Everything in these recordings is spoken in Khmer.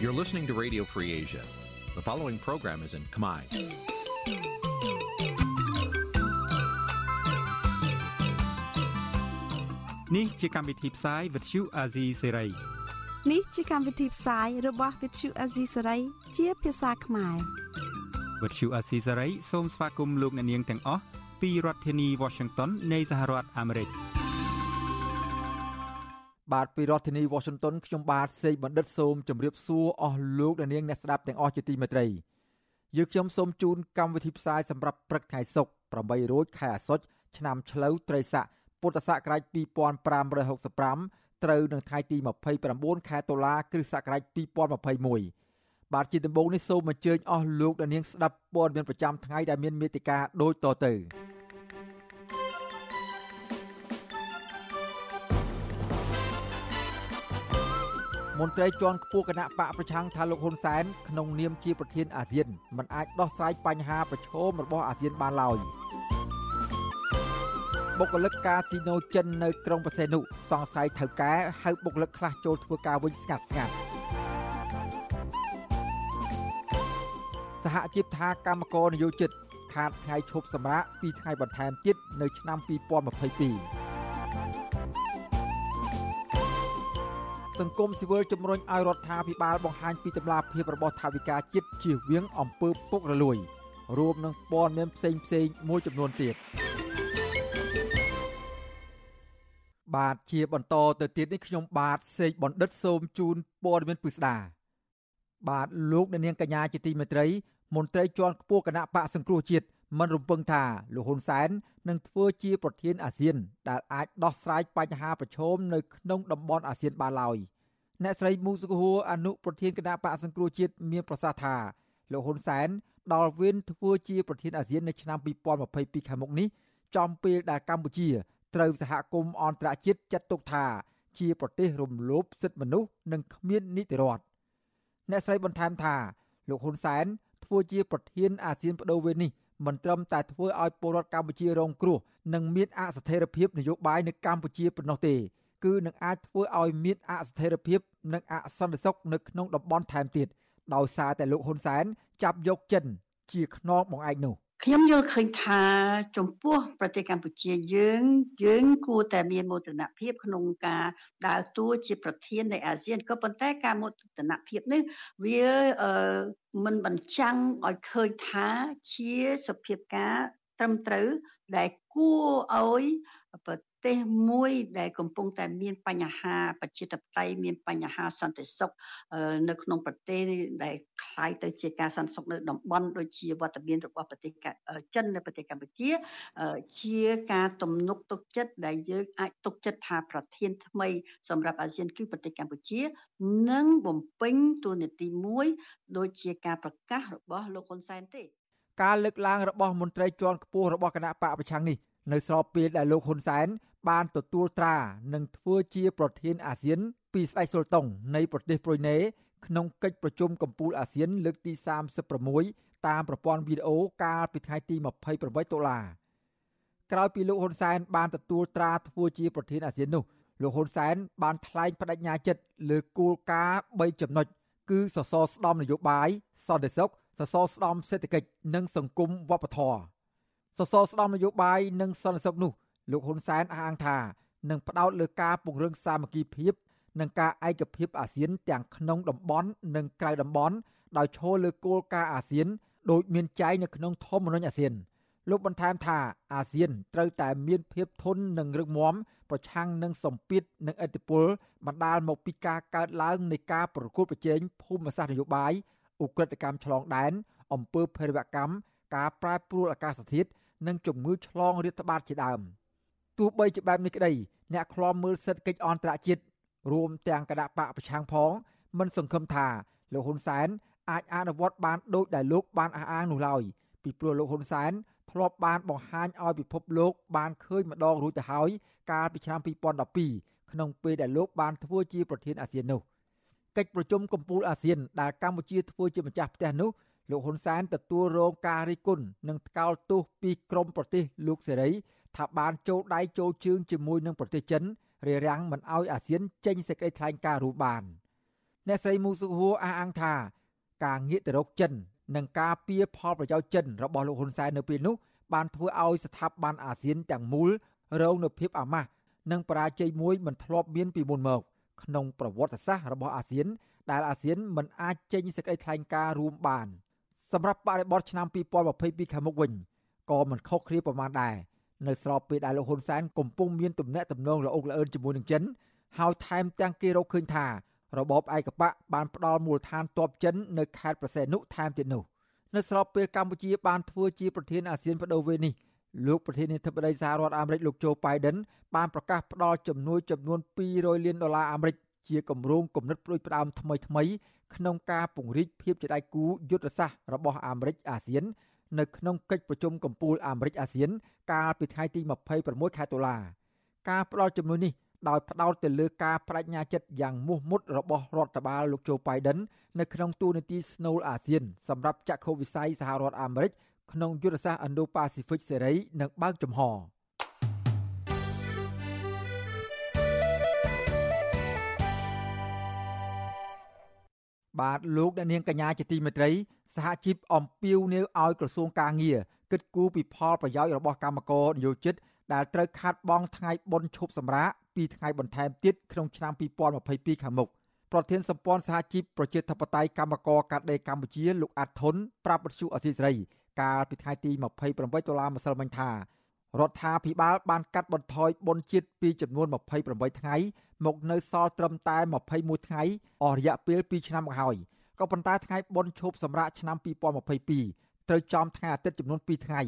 You're listening to Radio Free Asia. The following program is in Khmer. Nǐ ជាកម្មវិធីផ្សាយ Vuthu Azizi Serai នេះជាកម្មវិធីផ្សាយរបស់ Vuthu Azizi Serai ជាភាសាខ្មែរ Vuthu Azizi Serai សូមស្វាគមន៍លោកអ្នកនាងទាំងអស់ពីរដ្ឋធានី Washington នៃសហរដ្ឋអាមេរិក។ បាទពីរដ្ឋធានី Washington ខ្ញុំបាទសេកបណ្ឌិតសូមជម្រាបសួរអស់លោកអ្នកនាងអ្នកស្ដាប់ទាំងអស់ជាទីមេត្រីយើងខ្ញុំសូមជូនកម្មវិធីផ្សាយសម្រាប់ព្រឹកថ្ងៃសុក្រ8រោចខែអាសត់ឆ្នាំឆ្លូវត្រីស័កពុទ្ធសករាជ2565ត្រូវនឹងថ្ងៃទី29ខែតុលាគ្រិស្តសករាជ2021បាទជាដំបូងនេះសូមអញ្ជើញអស់លោកអ្នកនាងស្ដាប់ព័ត៌មានប្រចាំថ្ងៃដែលមានមេតិការដូចតទៅ មន្ត្រីជាន់ខ្ពស់គណៈបកប្រឆាំងថាលោកហ៊ុនសែនក្នុងនាមជាប្រធានអាស៊ានមិនអាចដោះស្រាយបញ្ហាប្រឈមរបស់អាស៊ានបានឡើយបុគ្គលិកកាស៊ីណូចិននៅក្រុងបរសេនុសង្ស័យថៅកែហៅបុគ្គលិកខ្លះចូលធ្វើការវិញស្ងាត់ស្ងាត់សហជីពថាកម្មករនយោជិតខាតថ្ងៃឈប់សម្រាកពីថ្ងៃបន្ថែមទៀតនៅឆ្នាំ2022 សង្គមស៊ីវិលជំរុញឲ្យរដ្ឋាភិបាលបង្ហាញពីតម្លាភាពរបស់ថវិកាជាតិជៀសវាងអំពើពុករលួយរួមនឹងព័ត៌មានផ្សេងផ្សេងមួយចំនួនទៀតបាទជាបន្តទៅទៀតនេះខ្ញុំបាទសេកបណ្ឌិតសូមជូនព័ត៌មានពិស្ដាបាទលោកអ្នកនាងកញ្ញាជាទីមេត្រីមន្ត្រីជាន់ខ្ពស់គណៈបកសង្គ្រោះជាតិ មិនរំពឹងថាលោកហ៊ុនសែននឹងធ្វើជាប្រធានអាស៊ាន ដែលអាចដោះស្រាយបញ្ហាប្រឈមនៅក្នុងតំបន់អាស៊ានបានឡើយអ្នកស្រីមូសុខហួរអនុប្រធានគណៈបកសង្គ្រោះជាតិមានប្រសាសន៍ថាលោកហ៊ុនសែនដល់វេនធ្វើជាប្រធានអាស៊ាននៅឆ្នាំ2022ខាងមុខនេះចំពេលដែលកម្ពុជាត្រូវសហគមន៍អន្តរជាតិចាត់ទុកថា ជាប្រទេសរំលោភសិទ្ធិមនុស្សនិងគ្មាននីតិរដ្ឋអ្នកស្រីបន្ថែមថាលោកហ៊ុនសែនធ្វើជាប្រធានអាស៊ានបដូវវេននេះ មិនត្រឹមតែធ្វើឲ្យពលរដ្ឋកម្ពុជារងគ្រោះនិងមានអស្ថិរភាពនយោបាយនៅកម្ពុជាប៉ុណ្ណោះទេគឺនឹងអាចធ្វើឲ្យមានអស្ថិរភាពនិងអសន្តិសុខនៅក្នុងតំបន់ថែមទៀតដោយសារតែលោកហ៊ុនសែនចាប់យកចិនជាខ្នងបង្អែកនោះ ខ្ញុំយល់ឃើញថាចំពោះប្រទេសកម្ពុជាយើងយើងគួរតែមានមោទនភាពក្នុងការដើរតួជាប្រធាននៃអាស៊ានក៏ប៉ុន្តែការមោទនភាពនេះវាមិនបញ្ចាំងឲ្យឃើញថាជាសភាពការត្រឹមត្រូវដែលគួរឲ្យ ទេសមួយដែលកំពុងតែមានបញ្ហាប្រជាធិបតេយ្យមានបញ្ហាសន្តិសុខនៅក្នុងប្រទេសដែលคล้ายទៅជាការសន្តិសុខនៅតំបន់ដូចជាវត្តមានរបស់ប្រទេសចិននៅប្រទេសកម្ពុជាជាការទំនុកទុកចិត្តដែលយើងអាចទុកចិត្តថាប្រធានថ្មីសម្រាប់អាស៊ានគឺប្រទេសកម្ពុជានឹងបំពេញតួនាទីមួយដូចជាការប្រកាសរបស់លោកហ៊ុនសែនទេការលើកឡើងរបស់មន្ត្រីជាន់ខ្ពស់របស់គណៈបកប្រឆាំងនេះ នៅស្របពេលដែលលោកហ៊ុនសែនបានទទួលត្រានិងធ្វើជាប្រធានអាស៊ាន ពីស្ដេចសុលតុងនៃប្រទេសប្រ៊ុយណេក្នុងកិច្ចប្រជុំកំពូលអាស៊ាន លើកទី36តាមប្រព័ន្ធវីដេអូកាលពីថ្ងៃទី28តុលាក្រោយពីលោកហ៊ុនសែនបានទទួលត្រាធ្វើជាប្រធានអាស៊ាននោះលោកហ៊ុនសែនបានថ្លែងបដិញ្ញាចិត្តលើគោលការណ៍3ចំណុចគឺសសរស្តម្ភនយោបាយសន្តិសុខសសរស្តម្ភសេដ្ឋកិច្ចនិងសង្គមវប្បធម៌ សសរស្តម្ភនយោបាយនិងសន្តិសុខនោះលោកហ៊ុនសែនអះអាងថានឹងផ្ដោតលើការពង្រឹងសាមគ្គីភាព និងការឯកភាពអាស៊ានទាំងក្នុងតំបន់និងក្រៅតំបន់ដោយឈលលើគោលការណ៍អាស៊ានដោយមានចែងនៅក្នុងធម្មនុញ្ញអាស៊ានលោកបន្ថែមថាអាស៊ានត្រូវតែមានភាពធន់និងរឹងមាំប្រឆាំងនឹងសម្ពាធនិងឥទ្ធិពលបណ្ដាលមកពីការកើតឡើងនៃការប្រកួតប្រជែងភូមិសាស្ត្រនយោបាយឧក្រិដ្ឋកម្មឆ្លងដែនអំពើភេរវកម្មការប្រែប្រួលអាកាសធាតុ និងជំងឺឆ្លងរាតត្បាតជាដើម។ទោះបីជាបែបនេះក្តីអ្នកខ្លាំមើលសិទ្ធិកិច្ចអន្តរជាតិរួមទាំងគណៈបកប្រឆាំងផង មិនសង្ឃឹមថាលោកហ៊ុនសែនអាចអនុវត្តបានដូចដែលលោកបានអះអាងនោះឡើយពីព្រោះលោកហ៊ុនសែនធ្លាប់បានបង្ហាញឲ្យពិភពលោកបានឃើញម្ដងរួចទៅហើយកាលពីឆ្នាំ2012ក្នុងពេលដែលលោកបានធ្វើជាប្រធានអាស៊ាននោះកិច្ចប្រជុំកំពូលអាស៊ានដែលកម្ពុជាធ្វើជាម្ចាស់ផ្ទះនោះ លោកហ៊ុនសែនទទួលរងការរិះគន់និងថ្កោលទោសពីក្រមប្រទេសលោកសេរីថាបានចូលដៃចូលជើងជាមួយនឹងប្រទេសចិនរារាំងមិនឲ្យអាស៊ានចេញសេចក្តីថ្លែងការណ៍រួមបានអ្នកស្រីមូសុហួរអះអាងថាការងាកទៅរកចិននិងការពៀផលប្រយោជន៍ចិនរបស់លោកហ៊ុនសែននៅពេលនោះបានធ្វើឲ្យស្ថាប័នអាស៊ានទាំងមូលរងនូវភាពអាម៉ាស់និងបរាជ័យមួយមិនធ្លាប់មានពីមុនមក ក្នុងប្រវត្តិសាស្ត្ររបស់អាស៊ាន ដែលអាស៊ានមិនអាចចេញសេចក្តីថ្លែងការណ៍រួមបាន សម្រាប់បរិបទឆ្នាំ2022ខាងមុខវិញក៏មិនខុសគ្នាប្រមាណដែរនៅស្របពេលដែលលោកហ៊ុនសែនកំពុងមានទំនាក់ទំនងល្អអឿនជាមួយនឹងចិនហើយថែមទាំងគេរកឃើញថារបបឯកបកបានផ្ដាល់មូលដ្ឋានទ័ពចិននៅខេត្តប្រសេនុថែមទៀតនោះនៅស្របពេលកម្ពុជាបានធ្វើជាប្រធានអាស៊ានបដូវវេននេះលោកប្រធានាធិបតីសហរដ្ឋអាមេរិកលោកโจ Biden បានប្រកាសផ្ដល់ជំនួយចំនួន200លានដុល្លារអាមេរិក ជាគម្រោងគំនិតផ្ដួចផ្ដើមថ្មីថ្មីក្នុងការពង្រីកភាពជាដៃគូយុទ្ធសាស្ត្ររបស់អាមេរិកអាស៊ាន នៅក្នុងកិច្ចប្រជុំកំពូលអាមេរិកអាស៊ាន កាលពីថ្ងៃទី26ខែតុលាការផ្ដល់ជំនួយនេះដោយផ្ដោតទៅលើការបដិញ្ញាចិត្តយ៉ាងមោះមុតរបស់រដ្ឋបាលលោកโจ Biden នៅក្នុងទូនាទីស្នូលអាស៊ានសម្រាប់ចក្ខុវិស័យសហរដ្ឋអាមេរិកក្នុងយុទ្ធសាស្ត្រ Indo-Pacific សេរីនិងបើកចំហ បាទលោកអ្នកនាងកញ្ញាជាទីមេត្រីសហជីពអំពាវនាវឲ្យក្រសួងកាងារគិតគូរពីផលប្រយោជន៍របស់កម្មករនិយោជិតដែលត្រូវខាត់បងថ្ងៃបុណ្យឈប់សម្រាក2ថ្ងៃបន្ថែមទៀតក្នុងឆ្នាំ2022ខាងមុខប្រធានសម្ព័ន្ធសហជីពប្រជាធិបតេយ្យកម្មករកាត់ដេរកម្ពុជាលោកអាត់ធុនប្រាប់បទសុអសីសេរីកាលពីថ្ងៃទី28តុលាម្សិលមិញថា រដ្ឋាភិបាលបានកាត់បន្ថយបុណ្យជាតិពីចំនួន28ថ្ងៃមកនៅសល់ត្រឹមតែ21ថ្ងៃអស់រយៈពេល2ឆ្នាំមកហើយក៏ប៉ុន្តែថ្ងៃបុណ្យឈប់សម្រាកឆ្នាំ2022ត្រូវចំថ្ងៃអាទិត្យចំនួន2ថ្ងៃ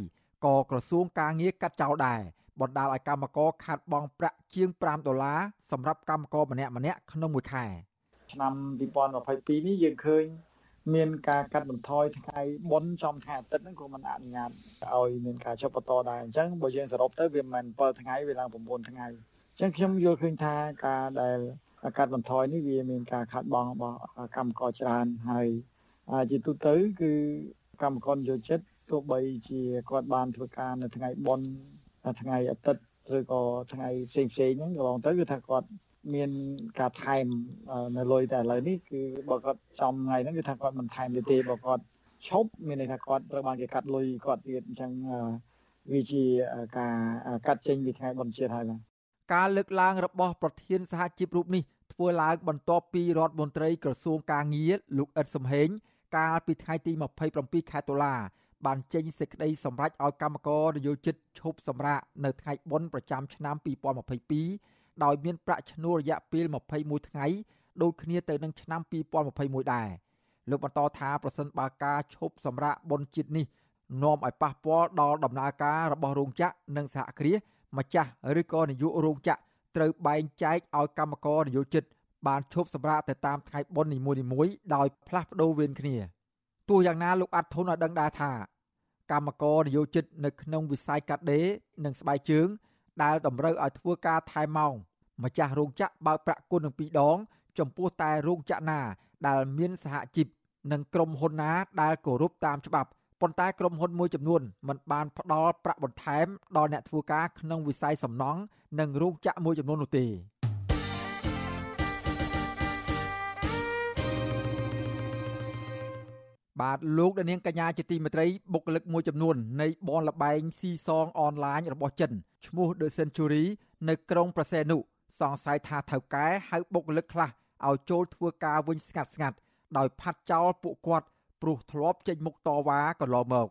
ក៏ក្រសួងការងារកាត់ចោលដែរបណ្ដាលឲ្យកម្មករខាត់បង់ប្រាក់ជាង5ដុល្លារសម្រាប់កម្មករម្នាក់ម្នាក់ក្នុងមួយខែឆ្នាំ2022នេះយើងឃើញ មានការកាត់បន្ថយថ្ងៃបុណ្យចំថ្ងៃអាទិត្យហ្នឹងក៏មិនអនុញ្ញាតឲ្យមានការចុះបន្តដែរអញ្ចឹងបើយើងសរុបទៅវាមិន7ថ្ងៃវាឡើង9ថ្ងៃអញ្ចឹងខ្ញុំយល់ឃើញថាការដែលកាត់បន្ថយនេះវាមានការខាត់បងរបស់កម្មករច្រើនហើយជាទូទៅគឺកម្មករយោជិតទោះបីជាគាត់បានធ្វើការនៅថ្ងៃបុណ្យថ្ងៃអាទិត្យឬក៏ថ្ងៃផ្សេងផ្សេងហ្នឹងកន្លងទៅគឺថាគាត់ មានការថែមនៅលុយតែឥឡូវនេះគឺបើគាត់ចំថ្ងៃហ្នឹងគឺថាគាត់មិនថែមទេទេបើគាត់ឈប់មានន័យថាគាត់ត្រូវបានគេកាត់លុយគាត់ទៀតអញ្ចឹងវាជាការកាត់ចេញពីថ្ងៃបុណ្យជាតិហើយបាទការលើកឡើងរបស់ប្រធានសហជីពរូបនេះធ្វើឡើងបន្ទាប់ពីរដ្ឋមន្ត្រីក្រសួងកាងារលោកអ៊ិតសំហេងកាលពីថ្ងៃទី27ខែតុលាបានចេញសេចក្តីសម្រេចឲ្យកម្មករនយោជិតឈប់សម្រាកនៅថ្ងៃបុណ្យប្រចាំឆ្នាំ2022 ដោយមានប្រាក់ឈ្នួលរយៈពេល21ថ្ងៃដូចគ្នាទៅនឹងឆ្នាំ2021ដែរលោកបន្តថាប្រសិនបើការឈប់សម្រាកបុណ្យជាតិនេះនាំឲ្យប៉ះពាល់ដល់ដំណើរការរបស់រោងចក្រនិងសហគ្រាសម្ចាស់ឬក៏នាយករោងចក្រត្រូវបែងចែកឲ្យកម្មករនយោជិត បានឈប់សម្រាកទៅតាមថ្ងៃបុណ្យនីមួយៗដោយផ្លាស់ប្ដូរវេនគ្នាទោះយ៉ាងណាលោកអាត់ធុនឲ្យដឹងដែរថាកម្មករនយោជិតនៅក្នុងវិស័យកាត់ដេរនិងស្បែកជើង ដែលតម្រូវឲ្យធ្វើការថែម៉ោងម្ចាស់រោងចក្របើកប្រាក់គុណនឹងពីរដង ចំពោះតែរោងចក្រណាដែលមានសហជីពនិងក្រុមហ៊ុនណាដែលគោរពតាមច្បាប់ប៉ុន្តែក្រុមហ៊ុនមួយចំនួនមិនបានផ្ដល់ប្រាក់បន្ថែមដល់អ្នកធ្វើការក្នុងវិស័យសំណង់និងរោងចក្រមួយចំនួននោះទេ បាទលោកដានាងកញ្ញាជាទីមេត្រីបុគ្គលិកមួយចំនួននៃបនលបែងស៊ីសងអនឡាញរបស់ចិនឈ្មោះ The Century នៅក្រុងប្រសេនុសង្ស័យថាថៅកែហៅបុគ្គលិកខ្លះឲ្យចូលធ្វើការវិញស្ងាត់ស្ងាត់ដោយផាត់ចោលពួកគាត់ព្រោះធ្លាប់ចេញមុខតវ៉ាកន្លងមក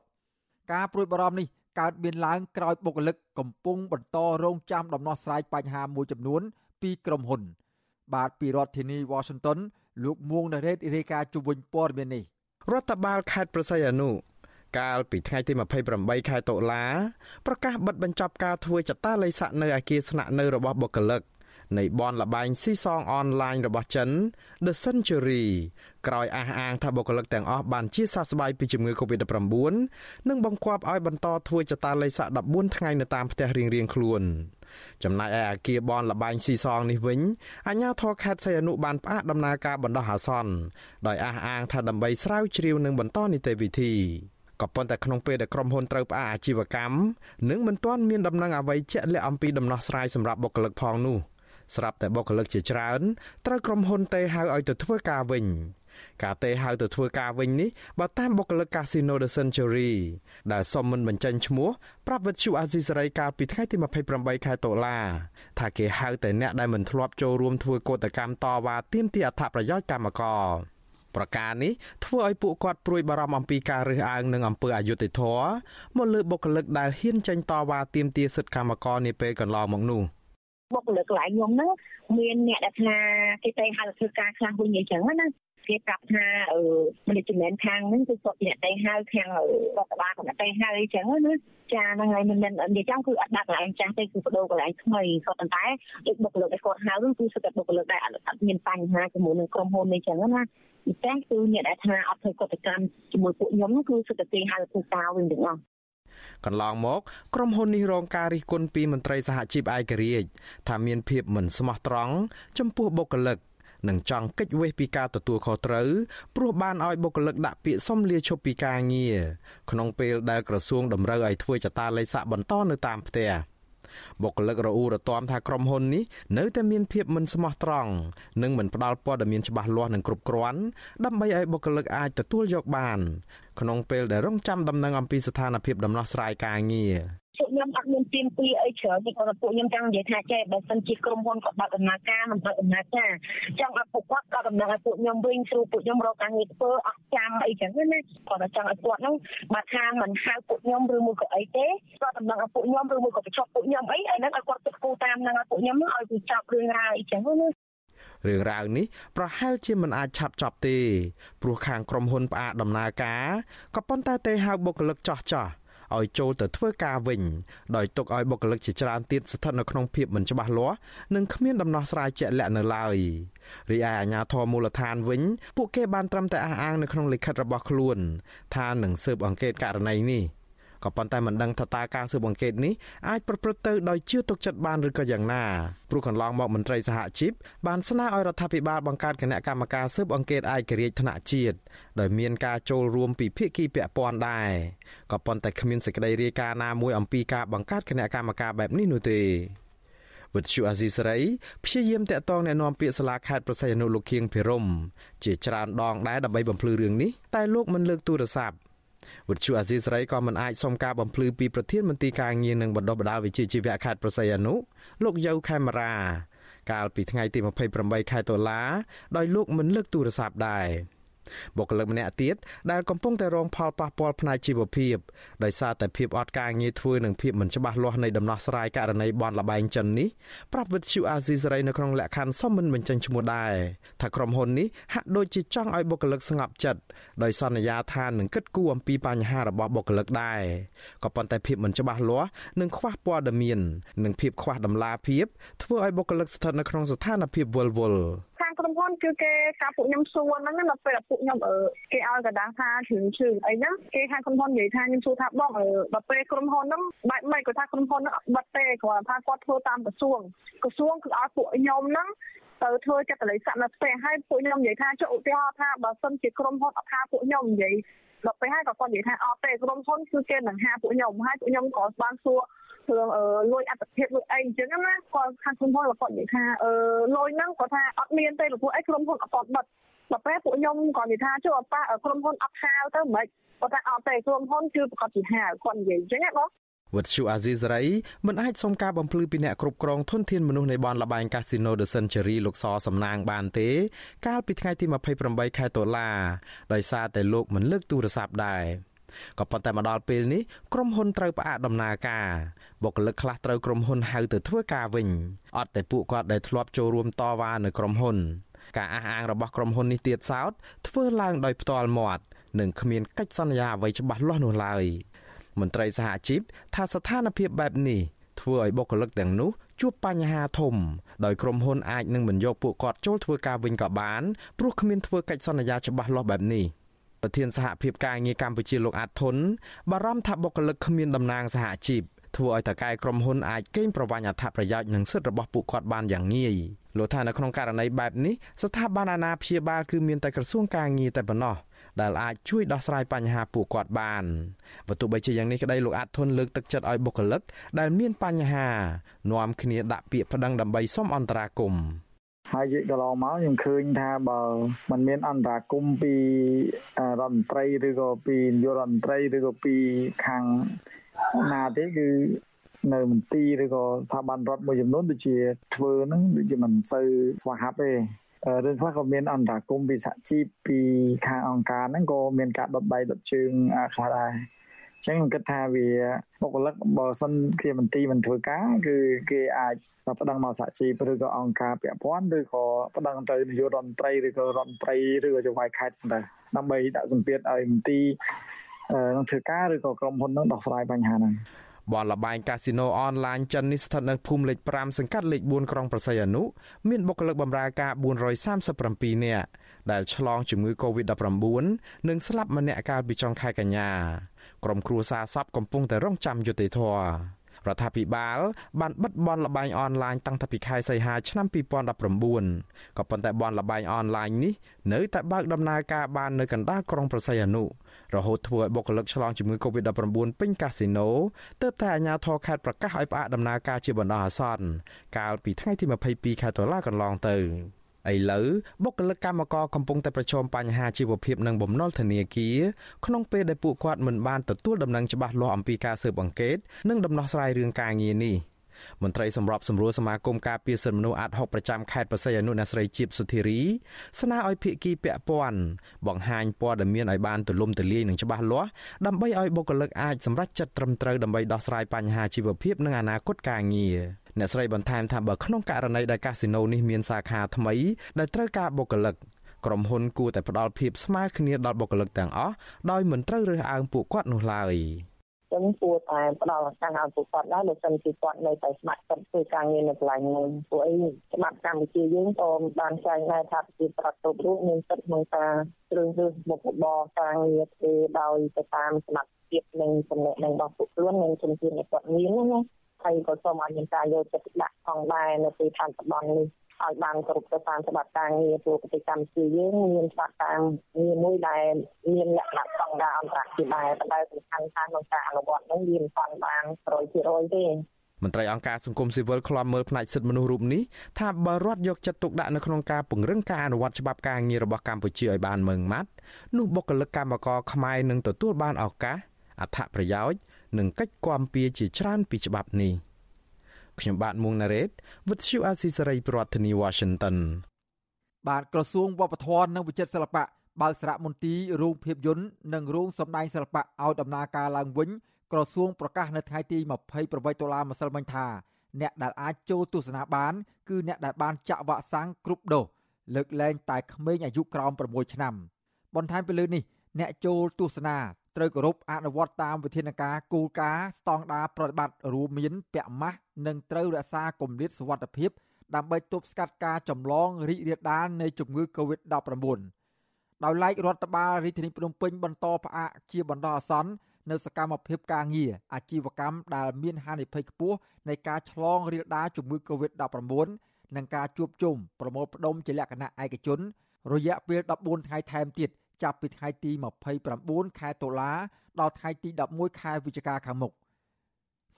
ការព្រួយបារម្ភនេះកើតមានឡើងក្រោយបុគ្គលិកកំពុងបន្តរងចាំដំណោះស្រាយបញ្ហាមួយចំនួន ពីក្រុមហ៊ុន បាទពីរដ្ឋធានី Washington លោកមួងណារ៉េតរាយការណ៍ជុំវិញព័ត៌មាននេះ រដ្ឋបាលខេត្តប្រស័យអនុកាលពីថ្ងៃទី28ខែតុលាប្រកាសបិទបញ្ចប់ការធ្វើចតាល័យស័កនៅអាគារស្នាក់នៅរបស់បុគ្គលិកនៃបនលបែងស៊ីសងអនឡាញរបស់ចិន The Century ក្រោយអះអាងថាបុគ្គលិកទាំងអស់បានជាសះស្បើយពីជំងឺ Covid-19 និងបង្គាប់ឲ្យបន្តធ្វើចតាល័យស័ក14ថ្ងៃនៅតាមផ្ទះរៀងៗខ្លួន ចំណែកឯអាគារបនលបែងស៊ីសងនេះវិញអាជ្ញាធរខេត្តសីហនុបានផ្អាកដំណើរការបណ្ដោះអាសន្នដោយអះអាងថាដើម្បីស្រាវជ្រាវនិងបន្តនីតិវិធីក៏ប៉ុន្តែក្នុងពេលដែលក្រុមហ៊ុនត្រូវផ្អាកអាជីវកម្មនិងមិនទាន់មានដំណឹងអ្វីជាក់លាក់អំពីដំណោះស្រាយសម្រាប់បុគ្គលិកផងនោះស្រាប់តែបុគ្គលិកជាច្រើនត្រូវក្រុមហ៊ុនទេហៅឲ្យទៅធ្វើការវិញ ការទេហៅទៅធ្វើការវិញនេះបើតាមបុគ្គលិក Casino The Century ដែលសុំមិនបញ្ចេញឈ្មោះប្រាប់វិទ្យុអាស៊ីសេរីកាលពីថ្ងៃទី28ខែតុលាថាគេហៅតែអ្នកដែលមិនធ្លាប់ចូលរួមធ្វើកោតកម្មតវ៉ាទាមទារអត្ថប្រយោជន៍កម្មករប្រការនេះធ្វើឲ្យពួកគាត់ព្រួយបារម្ភអំពីការរើសអើងនិងអំពើអយុត្តិធម៌មកលើបុគ្គលិកដែលហ៊ានចេញតវ៉ាទាមទារសិទ្ធិកម្មករនាពេលកន្លងមកនោះបុគ្គលិកកន្លែងខ្ញុំហ្នឹងមានអ្នកដែលថាគេតែហៅធ្វើការខ្លះវិញអញ្ចឹងណា គេប្រាប់ថាអឺ management ខាងហ្នឹងគឺគាត់អ្នកតែហៅខាងរដ្ឋបាលគាត់អ្នកតែហៅអញ្ចឹងណាចាហ្នឹងហើយមិននិយាយចាំគឺអត់ដាក់កន្លែងចាស់ទេគឺបដូរកន្លែងថ្មីគាត់ប៉ុន្តែដូចបុគ្គលិកដែលគាត់ហៅហ្នឹងគឺសុទ្ធតែបុគ្គលិកដែលអត់មានបញ្ហាជាមួយនឹងក្រុមហ៊ុននេះអញ្ចឹងណាតែគឺអ្នកដែលថាអត់ធ្វើកតកម្មជាមួយពួកខ្ញុំគឺសុទ្ធតែគេហៅធ្វើការវិញទាំងអស់កន្លងមកក្រុមហ៊ុននេះរងការរិះគន់ពីមន្ត្រីសហជីពឯករាជ្យថាមានភាពមិនស្មោះត្រង់ចំពោះបុគ្គលិក និងចង់កិច្ចវេះពីការទទួលខុសត្រូវព្រោះបានឲ្យបុគ្គលិកដាក់ពាក្យសុំលាឈប់ពីការងារក្នុងពេលដែលក្រសួងតម្រូវឲ្យធ្វើចតាលេខសាក់បន្តនៅតាមផ្ទះបុគ្គលិករអ៊ូរទាំថាក្រុមហ៊ុននេះនៅតែមានភាពមិនស្មោះត្រង់និងមិនផ្ដល់ព័ត៌មានច្បាស់លាស់និងគ្រប់គ្រាន់ដើម្បីឲ្យបុគ្គលិកអាចទទួលយកបាន ក្នុងពេលដែលរងចាំដំណឹងអំពីស្ថានភាពដំណោះស្រាយការងារ ពួកខ្ញុំអត់មានទៀមទីអីច្រើនទេគាត់ពួកខ្ញុំចង់និយាយថាចេះបើសិនជាក្រុមហ៊ុនគាត់បើកដំណើរការមិនបើកដំណើរការចង់ឲ្យពួកគាត់ក៏ដំណឹងឲ្យពួកខ្ញុំវិញព្រោះពួកខ្ញុំរកការងារធ្វើអត់ចាំអីចឹងណាគាត់ចង់ឲ្យគាត់ហ្នឹងបើថាមិនហៅពួកខ្ញុំឬមួយក៏អីទេគាត់ដំណឹងឲ្យពួកខ្ញុំឬមួយក៏បញ្ចុះពួកខ្ញុំអីហើយហ្នឹងឲ្យគាត់គិតគូរតាមហ្នឹងឲ្យពួកខ្ញុំឲ្យវាចប់រឿងរ៉ាវអីចឹងណារឿងរ៉ាវនេះប្រហែលជាមិនអាចឆាប់ចប់ទេព្រោះខាងក្រុមហ៊ុនផ្អាកដំណើរការក៏ប៉ុន្តែទេហៅបុគ្គលិកចោះចោះ ឲ្យចូលទៅធ្វើការវិញដោយទុកឲ្យបុគ្គលិកជាច្រើនទៀតស្ថិតនៅក្នុងភាពមិនច្បាស់លាស់និងគ្មានដំណោះស្រាយជាក់លាក់នៅឡើយរីឯអាជ្ញាធរមូលដ្ឋានវិញពួកគេបានត្រឹមតែអះអាងនៅក្នុងលិខិតរបស់ខ្លួន ថានឹងស៊ើបអង្កេតករណីនេះ ក៏ប៉ុន្តែមិនដឹងថាតើការស៊ើបអង្កេតនេះអាចប្រព្រឹត្តទៅដោយជឿទុកចិត្តបានឬក៏យ៉ាងណាព្រោះកន្លងមកមន្ត្រីសហជីពបានស្នើឲ្យរដ្ឋាភិបាលបង្កើតគណៈកម្មការស៊ើបអង្កេតឯករាជ្យថ្នាក់ជាតិដោយមានការចូលរួមពីភាគីពាក់ព័ន្ធដែរក៏ប៉ុន្តែគ្មានសេចក្តីរាយការណ៍ណាមួយអំពីការបង្កើតគណៈកម្មការបែបនេះនោះទេវិទ្យុអាស៊ីសេរីព្យាយាមតាក់ទងแนะនាំពាក្យសាលាខេត្តប្រសិទ្ធអនុលោកខៀងភិរមជាច្រើនដងដែរដើម្បីបំភ្លឺរឿងនេះតែលោកមិនលើកទូរស័ព្ទ វិទ្យុអាស៊ីសេរីក៏មិនអាចសុំការបំភ្លឺពីប្រធានមន្ត្រីការងារនិងបណ្ដុះបណ្ដាលវិជ្ជាជីវៈខេត្តប្រស័យអនុលោកយៅខេមរាកាលពីថ្ងៃទី28ខែតុលាដោយលោកមិនលើកទូរស័ព្ទដែរ បុគ្គលិកម្នាក់ទៀតដែលកំពុងតែរងផលប៉ះពាល់ផ្នែកជីវភាពដោយសារតែភាពអត់ការងារធ្វើនិងភាពមិនច្បាស់លាស់នៃដំណោះស្រាយករណីបនលបែងចិននេះប្រាប់វិទ្យុអាស៊ីសេរីនៅក្នុងលក្ខខណ្ឌសុំមិនបញ្ចេញឈ្មោះដែរថាក្រុមហ៊ុននេះហាក់ដូចជាចង់ឲ្យបុគ្គលិកស្ងប់ចិត្តដោយសន្យាថានឹងគិតគូរអំពីបញ្ហារបស់បុគ្គលិកដែរក៏ប៉ុន្តែភាពមិនច្បាស់លាស់និងខ្វះព័ត៌មាននិងភាពខ្វះតម្លាភាពធ្វើឲ្យបុគ្គលិកស្ថិតនៅក្នុងស្ថានភាពវល់វល់ ក្រុមហ៊ុនគឺគេការពួកខ្ញុំសួរហ្នឹងនៅពេលដែលពួកខ្ញុំគេឲ្យកណ្ដាស់ថាជ្រឿងជ្រឿងអីហ្នឹងគេខាងក្រុមហ៊ុននិយាយថាខ្ញុំសួរថាបងដល់ពេលក្រុមហ៊ុនហ្នឹងបែបម៉េចគាត់ថាក្រុមហ៊ុនហ្នឹងអត់បិទទេគាត់ថាគាត់ធ្វើតាមក្រសួងក្រសួងគឺឲ្យពួកខ្ញុំហ្នឹងទៅធ្វើចតល័យស័កនៅផ្ទះហើយពួកខ្ញុំនិយាយថាចុះឧទាហរណ៍ថាបើសិនជាក្រុមហ៊ុនអត់ថាពួកខ្ញុំនិយាយ ដល់ពេលហើយក៏គាត់និយាយថាអត់ទេក្រុមហ៊ុនគឺគេនឹងហាពួកខ្ញុំហើយពួកខ្ញុំក៏បានសួររឿងលួយអត្តភាពលួយអីអញ្ចឹងណាគាត់ខាងក្រុមហ៊ុនគាត់និយាយថាអឺលួយហ្នឹងគាត់ថាអត់មានទេលោកពួកអីក្រុមហ៊ុនអត់បិទដល់ពេលពួកខ្ញុំក៏និយាយថាចុះប៉ះក្រុមហ៊ុនអត់ហៅទៅមិនគាត់ថាអត់ទេក្រុមហ៊ុនគឺប្រកាសជាហៅគាត់និយាយអញ្ចឹងណាបង វត្តឈូអាស៊ីសេរីមិនអាចសុំការបំភ្លឺពីអ្នកគ្រប់គ្រងធនធានមនុស្សនៃបនលបែងកាស៊ីណូ The Century លោកសសំណាងបានទេ កាលពីថ្ងៃទី28ខែតុលាដោយសារតែលោកមិនលើកទូរស័ព្ទដែរក៏ប៉ុន្តែមកដល់ពេលនេះក្រុមហ៊ុនត្រូវផ្អាកដំណើរការបុគ្គលិកខ្លះត្រូវក្រុមហ៊ុនហៅទៅធ្វើការវិញអត់តែពួកគាត់ដែលធ្លាប់ចូលរួមតវ៉ានៅក្រុមហ៊ុនការអះអាងរបស់ក្រុមហ៊ុននេះទៀតសោតធ្វើឡើងដោយផ្ទាល់មាត់និងគ្មានកិច្ចសន្យាអ្វីច្បាស់លាស់នោះឡើយ មន្ត្រីសហជីពថាស្ថានភាពបែបនេះធ្វើឲ្យបុគ្គលិកទាំងនោះជួបបញ្ហាធំដោយក្រុមហ៊ុនអាចនឹងមិនយកពួកគាត់ចូលធ្វើការវិញក៏បានព្រោះគ្មានធ្វើកិច្ចសន្យាច្បាស់លាស់បែបនេះប្រធានសហភាពការងារកម្ពុជាលោកអាត់ធុនបារម្ភថាបុគ្គលិកគ្មានតំណាងសហជីពធ្វើឲ្យតកែក្រុមហ៊ុនអាចកេងប្រវ័ញ្ចអត្ថប្រយោជន៍និងសិទ្ធិរបស់ពួកគាត់បានយ៉ាងងាយលោកថានៅក្នុងករណីបែបនេះស្ថាប័នអាណាព្យាបាលគឺមានតែក្រសួងការងារតែប៉ុណ្ណោះ ដែលអាចជួយដោះស្រាយបញ្ហាពួកគាត់បានបើទោះបីជាយ៉ាងនេះក្តីលោកអាត់ធុនលើកទឹកចិត្តឲ្យបុគ្គលិកដែលមានបញ្ហានាំគ្នាដាក់ពាក្យប្តឹងដើម្បីសុំអន្តរាគមន៍ហើយយកកន្លងមកខ្ញុំឃើញថាបើมันមានអន្តរាគមពីរដ្ឋមន្ត្រីឬក៏ពីនាយករដ្ឋមន្ត្រីឬក៏ពីខាងណាទេគឺនៅមន្ទីរឬក៏ស្ថាប័នរដ្ឋមួយចំនួនដូចជាធ្វើហ្នឹងដូចជាមិនសូវស្វាហាប់ទេ រឿងខ្លះក៏មានអន្តរាគមពីសហជីពពីខាងអង្គការហ្នឹងក៏មានការដុតដៃដុតជើងខ្លះដែរអញ្ចឹងខ្ញុំគិតថាវាបុគ្គលិកបើសិនជាមន្ទីរមិនធ្វើការគឺគេអាចប្តឹងមកសហជីពឬក៏អង្គការពាក់ព័ន្ធឬក៏ប្តឹងទៅនាយករដ្ឋមន្ត្រីឬក៏រដ្ឋមន្ត្រីឬក៏ចៅហ្វាយខេត្តទៅដើម្បីដាក់សម្ពាធឲ្យមន្ទីរនឹងធ្វើការឬក៏ក្រុមហ៊ុននឹងដោះស្រាយបញ្ហាហ្នឹង បនលបែងកាស៊ីណូអនឡាញចិននេះស្ថិតនៅភូមិលេខ5សង្កាត់លេខ4ក្រុងប្រស័យអនុមានបុគ្គលិកបម្រើការ437នាក់ដែលឆ្លងជំងឺ Covid-19 និងស្លាប់ម្នាក់កាលពីចុងខែកញ្ញាក្រុមគ្រួសារសពកំពុងតែរងចាំយុត្តិធម៌រដ្ឋាភិបាល បានបិទបនលបែងអនឡាញតាំងពីខែសីហាឆ្នាំ2019ក៏ប៉ុន្តែបនលបែងអនឡាញនេះនៅតែបើកដំណើរការបាននៅកណ្ដាលក្រុងប្រស័យអនុ រហូតធ្វើឲ្យបុគ្គលិកឆ្លងជំងឺ Covid-19 ពេញកាស៊ីណូទើបតែអាជ្ញាធរខេត្តប្រកាសឲ្យផ្អាកដំណើរការជាបណ្ដោះអាសន្នកាលពីថ្ងៃទី22ខែតុលាកន្លងទៅឥឡូវបុគ្គលិកកម្មករកំពុងតែប្រឈមបញ្ហាជីវភាពនិងបំណុលធនាគារក្នុងពេលដែលពួកគាត់មិនបានទទួលដំណឹងច្បាស់លាស់អំពីការស៊ើបអង្កេតនិងដំណោះស្រាយរឿងការងារនេះ។ មន្ត្រីសម្របសម្រួលសមាគមការពារសិទ្ធិមនុស្សអាត់ហុកប្រចាំខេត្តបរសៃអនុអ្នកស្រីជីបសុធារីស្នើឲ្យភាគីពាក់ព័ន្ធបង្ហាញព័ត៌មានឲ្យបានទូលំទូលាយនិងច្បាស់លាស់ដើម្បីឲ្យបុគ្គលិកអាចសម្រេចចិត្តត្រឹមត្រូវដើម្បីដោះស្រាយបញ្ហាជីវភាពនិងអនាគតការងារអ្នកស្រីបន្ថែមថាបើក្នុងករណីដែលកាស៊ីណូនេះមានសាខាថ្មីដែលត្រូវការបុគ្គលិកក្រុមហ៊ុនគួរតែផ្ដល់ភាពស្មើគ្នាដល់បុគ្គលិកទាំងអស់ដោយមិនត្រូវរើសអើងពួកគាត់នោះឡើយ។ ចឹងគួរតែផ្ដល់ឱកាសឲ្យពួកគាត់ដែរបើសិនជាគាត់នៅតែស្ម័គ្រចិត្តធ្វើការងារនៅកន្លែងមួយព្រោះអីច្បាប់កម្ពុជាយើងក៏បានចែងដែរថាប្រជាប្រដ្ឋគ្រប់រូបមានសិទ្ធិក្នុងការជ្រើសរើសមុខរបរការងារធ្វើដោយទៅតាមសមត្ថភាពនិងចំណេះដឹងរបស់ពួកខ្លួននិងជំនាញដែលគាត់មានណាហើយក៏សូមឲ្យមានការយកចិត្តទុកដាក់ផងដែរនៅពេលបច្ចុប្បន្ននេះ ឲ្យបានគ្រប់ទៅតាមច្បាប់ការងារព្រោះប្រទេសកម្ពុជាយើងមានច្បាប់ការងារមួយដែលមានលក្ខណៈស្តង់ដារអន្តរជាតិដែរតែសំខាន់ថាក្នុងការអនុវត្តនោះវាមិនទាន់បាន100%ទេមន្ត្រីអង្គការសង្គមស៊ីវិលខ្លំមើលផ្នែកសិទ្ធិមនុស្សរូបនេះថាបើរដ្ឋយកចិត្តទុកដាក់នៅក្នុងការពង្រឹងការអនុវត្តច្បាប់ការងាររបស់កម្ពុជាឲ្យបានម៉ឺងម៉ាត់នោះបុគ្គលិកកម្មករខ្មែរនឹងទទួលបានឱកាសអត្ថប្រយោជន៍និងកិច្ចគាំពៀជាច្រើនពីច្បាប់នេះ។ ខ្ញុំបាទមួងណារ៉េត With you Asia ប្រធានាទី Washington បាទក្រសួងវប្បធម៌និងវិចិត្រសិល្បៈបើកសារមន្ទីររោងភាពយន្តនិងរោងសម្ដែងសិល្បៈឲ្យដំណើរការឡើងវិញក្រសួងប្រកាសនៅថ្ងៃទី28តុលាម្សិលមិញថាអ្នកដែលអាចចូលទស្សនាបាន គឺអ្នកដែលបានចាក់វ៉ាក់សាំងគ្រប់ដូសលើកលែងតែក្មេងអាយុក្រោម6ឆ្នាំបន្ថែមពីលើនេះអ្នកចូលទស្សនា ត្រូវគោរពអនុវត្តតាមវិធានការគោលការណ៍ស្តង់ដារប្រតិបត្តិរួមមានពាក់ម៉ាស់និងត្រូវរក្សាគម្លាតសុវត្ថិភាពដើម្បីទប់ស្កាត់ការចម្លងរីករាលដាលនៃជំងឺ Covid-19 ដោយឡែករដ្ឋបាលរាជធានីភ្នំពេញបន្តផ្អាកជាបណ្ដោះអាសន្ននៅសកម្មភាពការងារអាជីវកម្មដែលមានហានិភ័យខ្ពស់នៃការឆ្លងរាលដាលជំងឺ Covid-19 និងការជួបជុំប្រមូលផ្ដុំជាលក្ខណៈឯកជន រយៈពេល14ថ្ងៃថែមទៀត ចាប់ពីថ្ងៃទី29ខែតុលាដល់ថ្ងៃទី11ខែវិច្ឆិកាខាងមុខ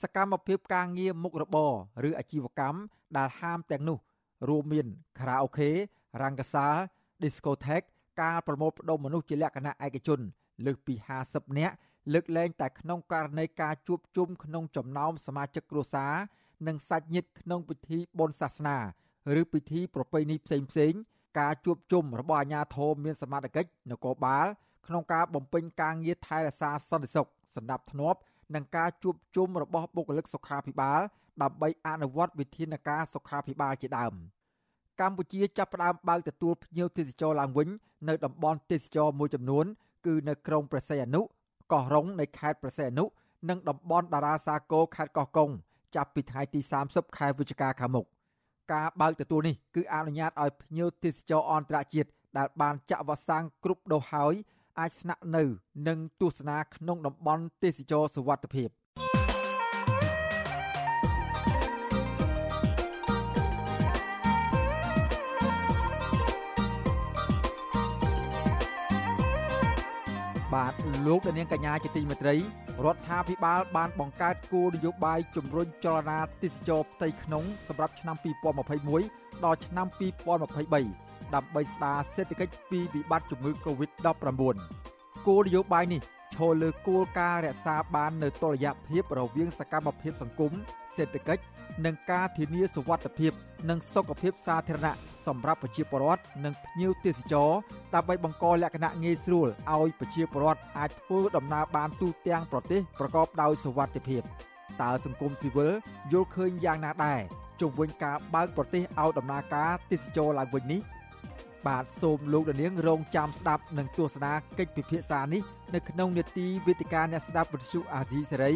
សកម្មភាពការងារមុខរបរឬអាជីវកម្មដែលហាមទាំងនោះ រួមមានខារ៉ាអូខេរ៉ាំងកាសាល Discotheque ការប្រមូលផ្ដុំមនុស្សជាលក្ខណៈឯកជន លើសពី50នាក់លើកលែងតែក្នុងករណីការជួបជុំក្នុងចំណោមសមាជិកគ្រួសារនិងសាច់ញាតិក្នុងពិធីបុណ្យសាសនា ឬពិធីប្រពៃណីផ្សេងៗ ការជួបជុំរបស់អាជ្ញាធរមានសមត្ថកិច្ចនគរបាលក្នុងការបំពេញការងារថែរក្សាសន្តិសុខសណ្ដាប់ធ្នាប់និងការជួបជុំរបស់បុគ្គលិកសុខាភិបាលដើម្បីអនុវត្តវិធានការសុខាភិបាលជាដើមកម្ពុជាចាប់ផ្ដើមបើកទទួលភ្ញៀវទេសចរឡើងវិញនៅតំបន់ទេសចរមួយចំនួន គឺនៅក្រុងព្រះសីហនុកោះរ៉ុងនៃខេត្តព្រះសីហនុនិងតំបន់តារាសាគរខេត្តកោះកុងចាប់ពីថ្ងៃទី30ខែវិច្ឆិកាខាងមុខ ការបើកទទួលនេះគឺអនុញ្ញាតឲ្យភ្ញៀវទេសចរអន្តរជាតិដែលបានចាក់វ៉ាក់សាំងគ្រប់ដូសហើយអាចស្នាក់នៅ និងទស្សនាក្នុងតំបន់ទេសចរសុវត្ថិភាព លោកដានាងកញ្ញាជាទីមេត្រីរដ្ឋាភិបាលបានបង្កើតគោលនយោបាយជំរុញចលនាទេសចរផ្ទៃក្នុងសម្រាប់ឆ្នាំ2021ដល់ឆ្នាំ2023ដើម្បីស្ដារសេដ្ឋកិច្ចពីវិបត្តិជំងឺ Covid-19 គោលនយោបាយនេះឈលលើគោលការណ៍រក្សាបាននូវតុល្យភាពរវាងសកម្មភាពសង្គមសេដ្ឋកិច្ច និងការធានាសុវត្ថិភាព និងសុខភាពសាធារណៈសម្រាប់ប្រជាពលរដ្ឋនិងភ្ញៀវទេសចរដើម្បីបង្កលក្ខណៈងាយស្រួលឲ្យប្រជាពលរដ្ឋអាចធ្វើដំណើរបានទូទាំងប្រទេសប្រកបដោយសុវត្ថិភាពតើសង្គមស៊ីវិលយល់ឃើញយ៉ាងណាដែរជុំវិញការបើកប្រទេសឲ្យដំណើរការទេសចរឡើងវិញនេះបាទសូមលោកដានៀងរងចាំស្ដាប់និងទស្សនាកិច្ចពិភាក្សានេះនៅក្នុងនេតិវេទិកាអ្នកស្ដាប់វិទ្យុអាស៊ីសេរី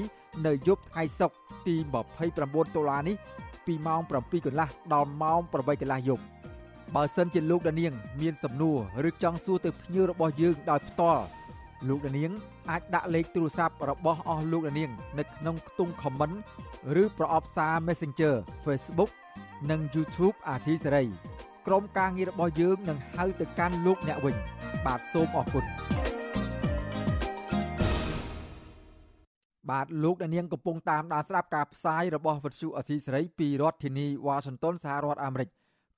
នៅយប់ថ្ងៃសុក្រ ទី29តុលានេះពីម៉ោង7កន្លះដល់ម៉ោង8កន្លះយប់បើសិនជាលោកដានាង មានសំណួរឬចង់សួរទៅភ្ញៀវរបស់យើងដោយផ្ទាល់លោកដានាងអាចដាក់លេខទូរស័ព្ទរបស់អស់លោកដានាង នៅក្នុងខ្ទង់ comment ឬប្រអប់សារ Messenger Facebook និង YouTube អាស៊ីសេរីក្រុមការងាររបស់យើងនឹងហៅទៅកាន់លោកអ្នកវិញ បាទសូមអរគុណ បាទលោកអ្នកនាងកំពុងតាមដានស្ដាប់ការផ្សាយរបស់វិទ្យុអស៊ីសេរីពីរដ្ឋធានីវ៉ាស៊ីនតោនសហរដ្ឋអាមេរិក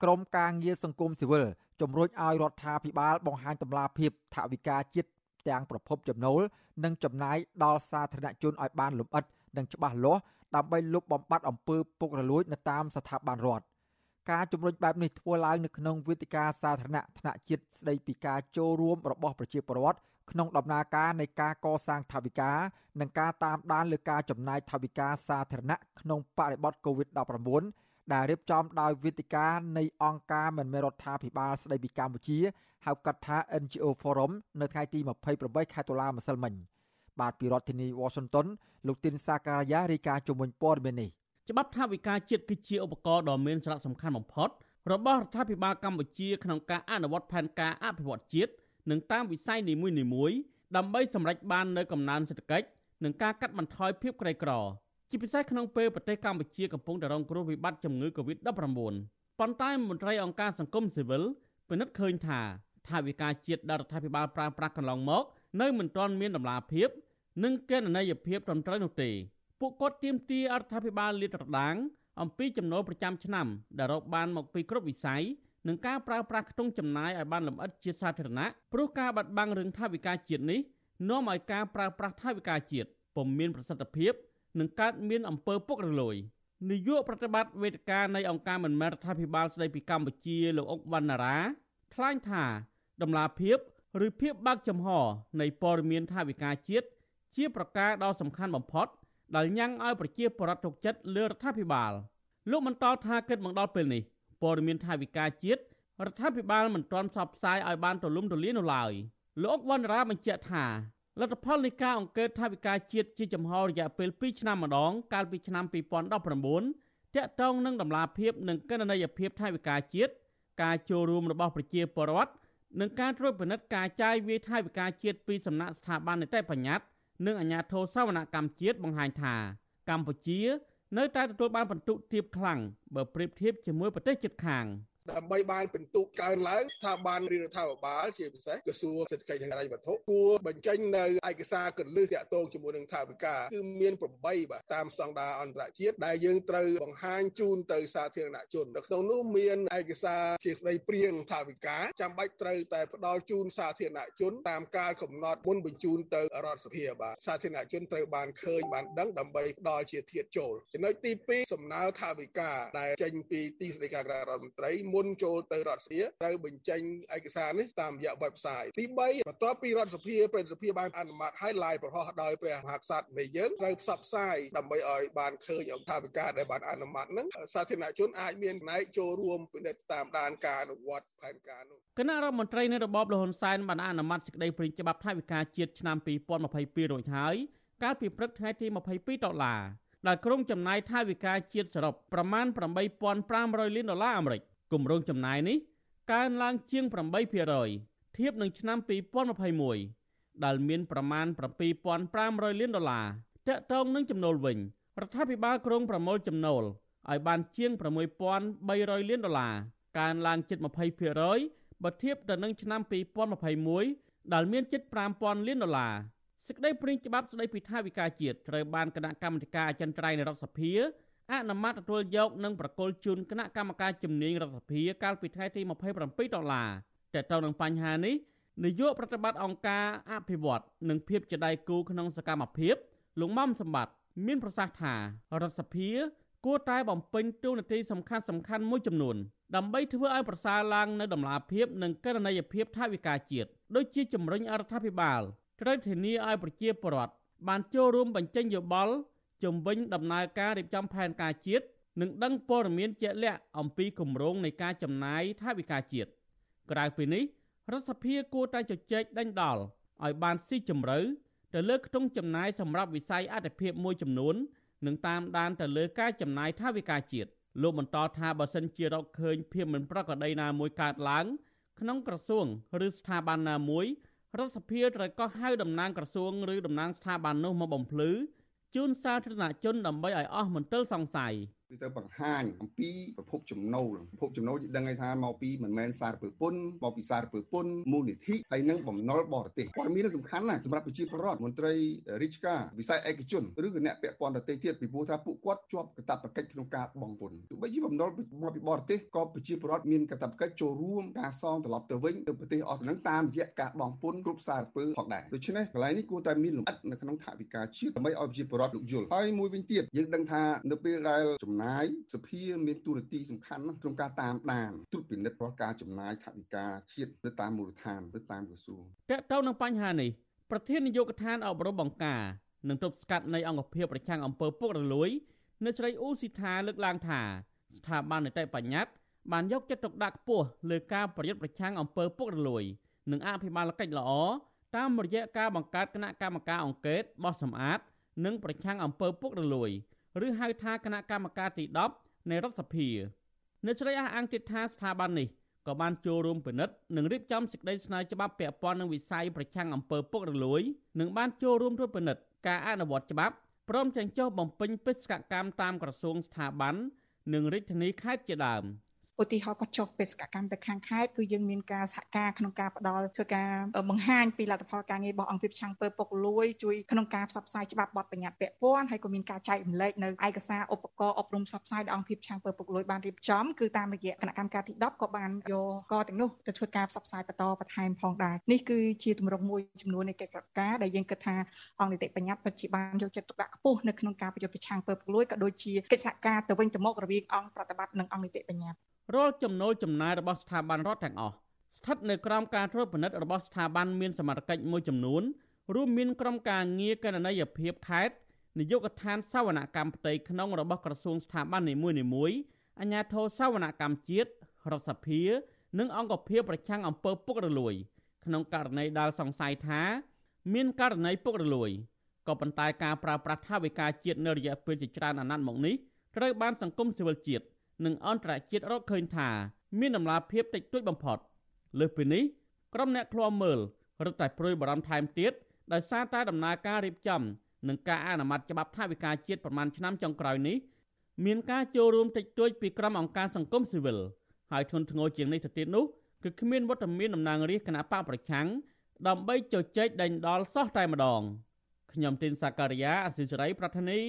ក្រមការងារសង្គមស៊ីវិលជំរុញឲ្យរដ្ឋាភិបាលបង្ហាញតម្លាភាពថវិកាជាតិទាំងប្រភពចំណូល និងចំណាយដល់សាធារណជនឲ្យបានលម្អិតនិងច្បាស់លាស់ដើម្បីលុបបំបាត់អំពើពុករលួយនៅតាមស្ថាប័នរដ្ឋការជំរុញបែបនេះធ្វើឡើងនៅក្នុងវេទិកាសាធារណៈថ្នាក់ជាតិស្ដីពីការចូលរួមរបស់ប្រជាពលរដ្ឋ ក្នុងដំណើរការនៃការកសាងថវិកានិងការតាមដានលើការចំណាយថវិកាសាធារណៈក្នុងបរិបទ COVID-19 ដែលរៀបចំដោយវេទិកានៃអង្គការមិនមែនរដ្ឋាភិបាលស្ដីពីកម្ពុជាហៅកាត់ថា NGO Forum នៅថ្ងៃទី28ខែតុលាម្សិលមិញបាទពីរដ្ឋធានី Washington លោកទីនសាការីយ៉ារាយការណ៍ជំនួយព័ត៌មាននេះច្បាប់ថាវិការជាតិគឺជាឧបករណ៍ដ៏មានសារៈសំខាន់បំផុតរបស់រដ្ឋាភិបាលកម្ពុជាក្នុងការអនុវត្តផែនការអភិវឌ្ឍជាតិ និងតាមវិស័យនីមួយៗដើម្បីសម្រេចបាននូវកំណើនសេដ្ឋកិច្ចនិងការកាត់បន្ថយភាពក្រីក្រ ជាពិសេសក្នុងពេលប្រទេសកម្ពុជាកំពុងតែរងគ្រោះវិបត្តិជំងឺ Covid-19 ប៉ុន្តែមន្ត្រីអង្គការសង្គមស៊ីវិលពិនិត្យឃើញថាថាវិការជាតិដែលរដ្ឋាភិបាលប្រើប្រាស់កន្លងមក នៅមិនទាន់មានដំណាភាព និងគណនេយ្យភាពត្រឹមត្រូវនោះទេពួកគាត់ទាមទាររដ្ឋាភិបាលលាតត្រដាងអំពីចំណូលប្រចាំឆ្នាំដែលរកបានមកពីគ្រប់វិស័យ និងការប្រើប្រាស់ខ្ទង់ចំណាយឲ្យបានលម្អិតជាសាធារណៈព្រោះការបាត់បង់រឿងថវិកាជាតិនេះនាំឲ្យការប្រើប្រាស់ថវិកាជាតិពុំមានប្រសិទ្ធភាពនិងកើតមានអំពើពុករលួយនាយកប្រតិបត្តិវេទិកានៃអង្គការមិនមែនរដ្ឋាភិបាលស្ដីពីកម្ពុជាលោកអុកវណ្ណារាថ្លែងថាដំណាភាពឬភាពបើកចំហនៃព័ត៌មានថាវិការជាតិជាប្រការដ៏សំខាន់បំផុតដែលញ៉ាំងឲ្យប្រជាពលរដ្ឋទុកចិត្តលើរដ្ឋាភិបាលលោកបន្តថាគិតមកដល់ពេលនេះ ព័ត៌មានថាវិការជាតិរដ្ឋាភិបាលមិនទាន់ផ្សព្វផ្សាយឲ្យបានទូលំទូលាយនោះឡើយលោកវណ្ណរាបញ្ជាក់ថាលទ្ធផលនៃការអង្កេតថាវិការជាតិជាចំហរយៈពេល2ឆ្នាំម្ដង កាលពីឆ្នាំ2019តាក់ទងនឹងដំណាភាពនិងកណន័យភាពថាវិការជាតិការចូលរួមរបស់ប្រជាពលរដ្ឋនិងការត្រួតពិនិត្យការចាយវាយថវិកាជាតិពីសំណាក់ស្ថាប័ននីតិបញ្ញត្តិនិងអាជ្ញាធរសវនកម្មជាតិបង្ហាញថាកម្ពុជា នៅតែទទួលបានបន្ទុកទាបខ្លាំងបើប្រៀបធៀបជាមួយប្រទេសជិតខាង។ ដើម្បីបានពិន្ទុកើនឡើងស្ថាប័នរាជរដ្ឋាភិបាលជាពិសេសក្រសួងសេដ្ឋកិច្ចនិងហិរញ្ញវត្ថុគួរបញ្ចេញនៅឯកសារកលឹះតាក់ទងជាមួយនឹងថាវិការគឺមាន8បាទតាមស្តង់ដារអន្តរជាតិដែលយើងត្រូវបង្ហាញជូនទៅសាធារណជននៅក្នុងនោះមានឯកសារជាស្ដីព្រៀងថាវិការចាំបាច់ត្រូវតែផ្ដល់ជូនសាធារណជនតាមការកំណត់មុនបញ្ជូនទៅរដ្ឋសភាបាទសាធារណជនត្រូវបានឃើញបានដឹងដើម្បីផ្ដល់ជាធាតចូលចំណុចទី2សំណើថាវិការដែលចេញពីទីស្តីការរដ្ឋមន្ត្រីមុនចូលទៅរដ្ឋសភាត្រូវបញ្ចេញឯកសារនេះតាមរយៈ website ទី3បន្ទាប់ពីរដ្ឋសភាប្រតិសភាបានអនុម័តឲ្យឡាយប្រហោះដោយព្រះមហាក្សត្រនៃយើងត្រូវផ្សព្វផ្សាយដើម្បីឲ្យបានឃើញអង្គថាវិការដែលបានអនុម័តហ្នឹងសាធារណជនអាចមានផ្នែកចូលរួមពិនិត្យតាមដានការអនុវត្តផែនការនោះគណៈរដ្ឋមន្ត្រីនៃរបបលហ៊ុនសែនបានអនុម័តសេចក្តីព្រាងច្បាប់ថាវិការជាតិឆ្នាំ2022រួចហើយកាលពីព្រឹកថ្ងៃទី22ដុល្លារដែលក្រុងចំណាយថវិកាជាតិសរុបប្រមាណ8500លានដុល្លារអាមេរិក គម្រោងចំណាយនេះកើនឡើងជាង8%ធៀបនឹងឆ្នាំ2021ដែលមានប្រមាណ7500លានដុល្លារតកតងនឹងចំណូលវិញរដ្ឋាភិបាលក្រុងប្រមូលចំណូលឲ្យបានជាង6300លានដុល្លារកើនឡើងជិត20%បើធៀបទៅនឹងឆ្នាំ2021ដែលមានជិត5000លានដុល្លារសេចក្តីព្រាងច្បាប់ស្តីពីថាវិការជាតិត្រូវបានគណៈកម្មាធិការអចិន្ត្រៃយ៍នៃរដ្ឋសភា អនុម័តទទួលយកនិងប្រគល់ជូនគណៈកម្មការជំនាញរដ្ឋសភាកាលពីថ្ងៃទី27ដុល្លារតែទៅនឹងបញ្ហានេះនាយកប្រតិបត្តិអង្គការអភិវឌ្ឍនិងភាពជាដៃគូក្នុងសកម្មភាពលោកមុំសម្បត្តិមានប្រសាសន៍ថារដ្ឋសភាគួរតែបំពេញតួនាទីសំខាន់សំខាន់មួយចំនួនដើម្បីធ្វើឲ្យប្រសើរឡើងនៅដំណាភាពនិងកិត្តិយសភាពថាវិការជាតិដូចជាជំរុញអរដ្ឋាភិបាលត្រូវធានាឲ្យប្រជាពលរដ្ឋបានចូលរួមបញ្ចេញយោបល់ ជំវិញ ដំណើរការរៀបចំផែនការជាតិនិងដឹងព័ត៌មានជាក់លាក់អំពីគម្រោងនៃការចំណាយថវិកាជាតិក្រៅពីនេះរដ្ឋសភាគួរតែជជែកដេញដោលឲ្យបានស៊ីជម្រៅទៅលើខ្ទង់ចំណាយសម្រាប់វិស័យអតិភិបមួយចំនួននិងតាមដានទៅលើការចំណាយថវិកាជាតិលោកបន្តថាបើសិនជារកឃើញភាពមិនប្រក្រតីណាមួយកើតឡើង ក្នុងក្រសួងឬស្ថាប័នណាមួយរដ្ឋសភាត្រូវក៏ហៅតំណាងក្រសួងឬតំណាងស្ថាប័ននោះមកបំភ្លឺ ជូនសាធារណជនដើម្បីឲ្យអស់មន្ទិលសង្ស័យ គឺទៅបង្ហាញអំពីប្រភពចំណូលប្រភពចំណូលយើងដឹងថាមកពីមិនមែនសារពើពុនមកពីសារពើពុនមូលនិធិហើយនឹងបំណុលបរទេសព័ត៌មានសំខាន់ណាស់សម្រាប់ប្រជាពលរដ្ឋមន្ត្រីរាជការវិស័យឯកជនឬក៏អ្នកពាក់ព័ន្ធដទៃទៀតពីព្រោះថាពួកគាត់ជាប់កាតព្វកិច្ចក្នុងការបង់ពន្ធទោះបីជាបំណុលមកពីបរទេសក៏ប្រជាពលរដ្ឋមានកាតព្វកិច្ចចូលរួមការសងត្រឡប់ទៅវិញទៅប្រទេសអស់ទៅនឹងតាមរយៈការបង់ពន្ធគ្រប់សារពើផងដែរដូច្នេះកន្លែងនេះគួរតែមានលម្អិតនៅក្នុងថវិកាជាតិដើម្បីឲ្យប្រជាពលរដ្ឋលោកយល់ហើយមួយវិញទៀតយើងដឹងថានៅពេលដែលចំណាយសភាមានទូរទីសំខាន់ណាស់ក្នុងការតាមដានត្រួតពិនិត្យរាល់ការចំណាយថវិកាជាតិទៅតាមមូលដ្ឋានទៅតាមក្រសួងតើតើនឹងបញ្ហានេះប្រធាននាយកដ្ឋានអប់រំបង្ការនិងទប់ស្កាត់នៃអង្គភាពប្រឆាំងអំពើពុករលួយនៅស្រីអ៊ូស៊ីថាលើកឡើងថាស្ថាប័ននីតិបញ្ញត្តិបានយកចិត្តទុកដាក់ខ្ពស់លើការប្រយុទ្ធប្រឆាំងអំពើពុករលួយ និងអភិបាលកិច្ចល្អតាមរយៈការបង្កើតគណៈកម្មការអង្កេតបោះសម្អាត និងប្រឆាំងអំពើពុករលួយ ឬហៅថាគណៈកម្មការទី10នៃរដ្ឋសភានៅស្រីអះអាងទៀតថាស្ថាប័ននេះក៏បានចូលរួមពិនិត្យនិងរៀបចំសេចក្តីស្នើច្បាប់ពាក់ព័ន្ធនឹងវិស័យប្រឆាំងអំពើពុករលួយនិងបានចូលរួមត្រួតពិនិត្យការអនុវត្តច្បាប់ព្រមទាំងចុះបំពេញបេសកកម្មតាមក្រសួងស្ថាប័ននិងរាជធានីខេត្តជាដើម។ ឧទាហរណ៍គាត់ចុះបេសកកម្មទៅខាងខេត្តគឺយើងមានការសហការក្នុងការផ្ដល់ធ្វើការបង្ហាញពីលទ្ធផលការងាររបស់អង្គភាពឆាំងពើពុកលួយជួយក្នុងការផ្សព្វផ្សាយច្បាប់បទបញ្ញត្តិពាក់ព័ន្ធហើយក៏មានការចែករំលែកនៅឯកសារឧបករណ៍អប់រំផ្សព្វផ្សាយដែលអង្គភាពឆាំងពើពុកលួយបានរៀបចំគឺតាមរយៈគណៈកម្មការទី10ក៏បានយកកទាំងនោះទៅធ្វើការផ្សព្វផ្សាយបន្តបន្ថែមផងដែរនេះគឺជាទម្រង់មួយចំនួននៃកិច្ចការដែលយើងគិតថាអង្គនីតិបញ្ញត្តិពិតជាបានយកចិត្តទុកដាក់ខ្ពស់នៅក្នុងការប្រយុទ្ធប្រឆាំងពើពុកលួយក៏ដូចជាកិច្ចសហការទៅវិញទៅមករវាងអង្គប្រតិបត្តិនិងអង្គនីតិបញ្ញត្តិរាល់ចំណូលចំណាយរបស់ស្ថាប័នរដ្ឋទាំងអស់ស្ថិតនៅក្រោមការត្រួតពិនិត្យរបស់ស្ថាប័នមានសមត្ថកិច្ចមួយចំនួនរួមមានក្រុមការងារកណន័យភាពខេត្តនាយកដ្ឋានសវនកម្មផ្ទៃក្នុងរបស់ក្រសួងស្ថាប័ននីមួយៗអាជ្ញាធរសវនកម្មជាតិរដ្ឋសភា និងអង្គភាពប្រឆាំងអំពើពុករលួយ ក្នុងករណីដែលសង្ស័យថា មានករណីពុករលួយក៏ប៉ុន្តែការប្រើប្រាស់ថវិកាជាតិនៅរយៈពេលជាច្រើនអាណត្តិមកនេះត្រូវបានសង្គមស៊ីវិលជាតិ និងអន្តរជាតិរកឃើញថាមានដំណាភាពតិចតួចបំផុតលើសពីនេះក្រុមអ្នកឃ្លាំមើលរឹតតែព្រួយបារម្ភថែមទៀតដោយសារតែដំណើរការរៀបចំនិងការអនុម័តច្បាប់ថាវិការជាតិប្រមាណឆ្នាំចុងក្រោយនេះមានការចូលរួមតិចតួចពីក្រុមអង្គការសង្គមស៊ីវិលហើយធ្ងន់ធ្ងរជាងនេះទៅទៀតនោះគឺគ្មានវត្តមានតំណាងរាស្ត្រគណៈបកប្រឆាំងដើម្បីជជែកដេញដោលសោះតែម្ដងខ្ញុំទីនសាការីយ៉ាអសិរ័យប្រធានី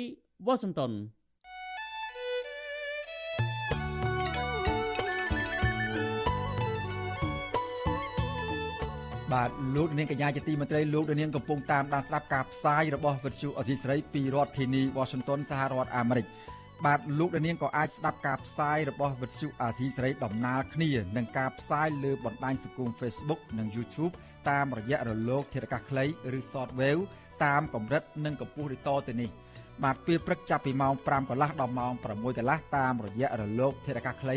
វ៉ាស៊ីនតោន បាទលោកនាងកញ្ញាជាទីមេត្រីលោកនាងកំពុងតាមដានស្ដាប់ការផ្សាយរបស់វិទ្យុអសីស្រីពីរដ្ឋធានី Washington សហរដ្ឋអាមេរិកបាទលោកនាងក៏អាចស្ដាប់ការផ្សាយរបស់វិទ្យុអាស៊ីសេរីដំណើរគ្នានឹងការផ្សាយលើបណ្ដាញសង្គម Facebook និង YouTube តាមរយៈរលកធារកាសខ្លីឬ Shortwave តាមកម្រិតនិងកម្ពស់ដូចតទៅនេះបាទពេលព្រឹកចាប់ពីម៉ោង5កន្លះដល់ម៉ោង6កន្លះតាមរយៈរលកធារកាសខ្លី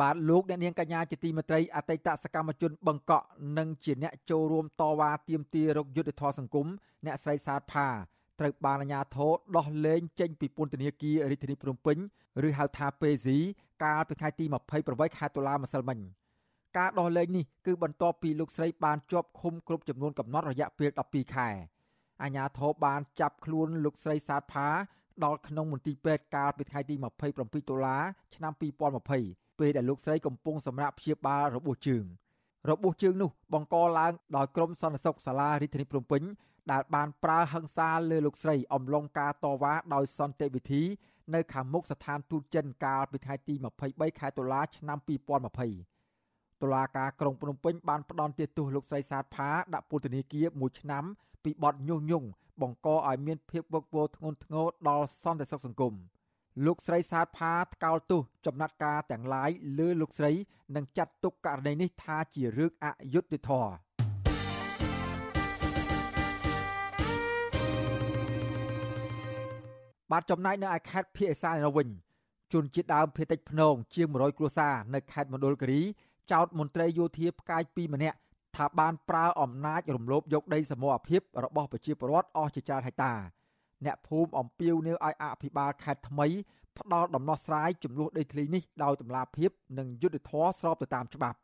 បាទលោកអ្នកនាងកញ្ញាជាទីមេត្រីអតីតសកម្មជនបង្កក់និងជាអ្នកចូលរួមតវ៉ាទាមទាររកយុត្តិធម៌សង្គមអ្នកស្រីសាទផាត្រូវបានអាជ្ញាធរដោះលែងចេញពីពន្ធនាគាររាជធានីភ្នំពេញឬហៅថាពេស៊ីកាលពីថ្ងៃទី28ខែតុលាម្សិលមិញការដោះលែងនេះគឺបន្ទាប់ពីលោកស្រីបានជាប់ឃុំគ្រប់ចំនួនកំណត់រយៈពេល12ខែអាជ្ញាធរបានចាប់ខ្លួនលោកស្រីសាទផាដល់ក្នុងមន្ទីរពេទ្យកាលពីថ្ងៃទី27តុលាឆ្នាំ2020 ពេលដែលលោកស្រីកំពុងសម្រាកព្យាបាលរបួសជើងរបួសជើងនោះបង្កឡើងដោយក្រុមសន្តិសុខសាលារាជធានីភ្នំពេញដែលបានប្រើហិង្សាលើលោកស្រីអំឡុងការតវ៉ាដោយសន្តិវិធី នៅខាងមុខស្ថានទូតចិនកាលពីថ្ងៃទី23ខែតុលាឆ្នាំ2020តុលាការក្រុងភ្នំពេញបានផ្តន្ទាទោសលោកស្រីសាទផាដាក់ពន្ធនាគារ1ឆ្នាំពីបទញុះញង់បង្កឲ្យមានភាពវឹកវរធ្ងន់ធ្ងរដល់សន្តិសុខសង្គម លោកស្រីសាទផាថ្កោលទោសចំណាត់ការទាំងឡាយលើលោកស្រីនិងចាត់ទុកករណីនេះថាជារឿងអយុត្តិធម៌បាទចំណែកនៅឯខេត្តភៀកសាននៅវិញជនជាតិដើមភៀតតិចភ្នងជាង100គ្រួសារនៅខេត្តមណ្ឌលគិរីចោតមន្ត្រីយោធាផ្កាយ2ម្នាក់ថាបានប្រើអំណាចរំលោភយកដីសមរភាពរបស់ប្រជាពលរដ្ឋអស់ជាច្រើនហិកតា អ្នកភូមិអំពាវនាវឲ្យអភិបាលខេត្តថ្មីផ្ដល់ដំណោះស្រាយចំនួនដីធ្លីនេះដោយតម្លាភាពនិងយុត្តិធម៌ស្របទៅតាមច្បាប់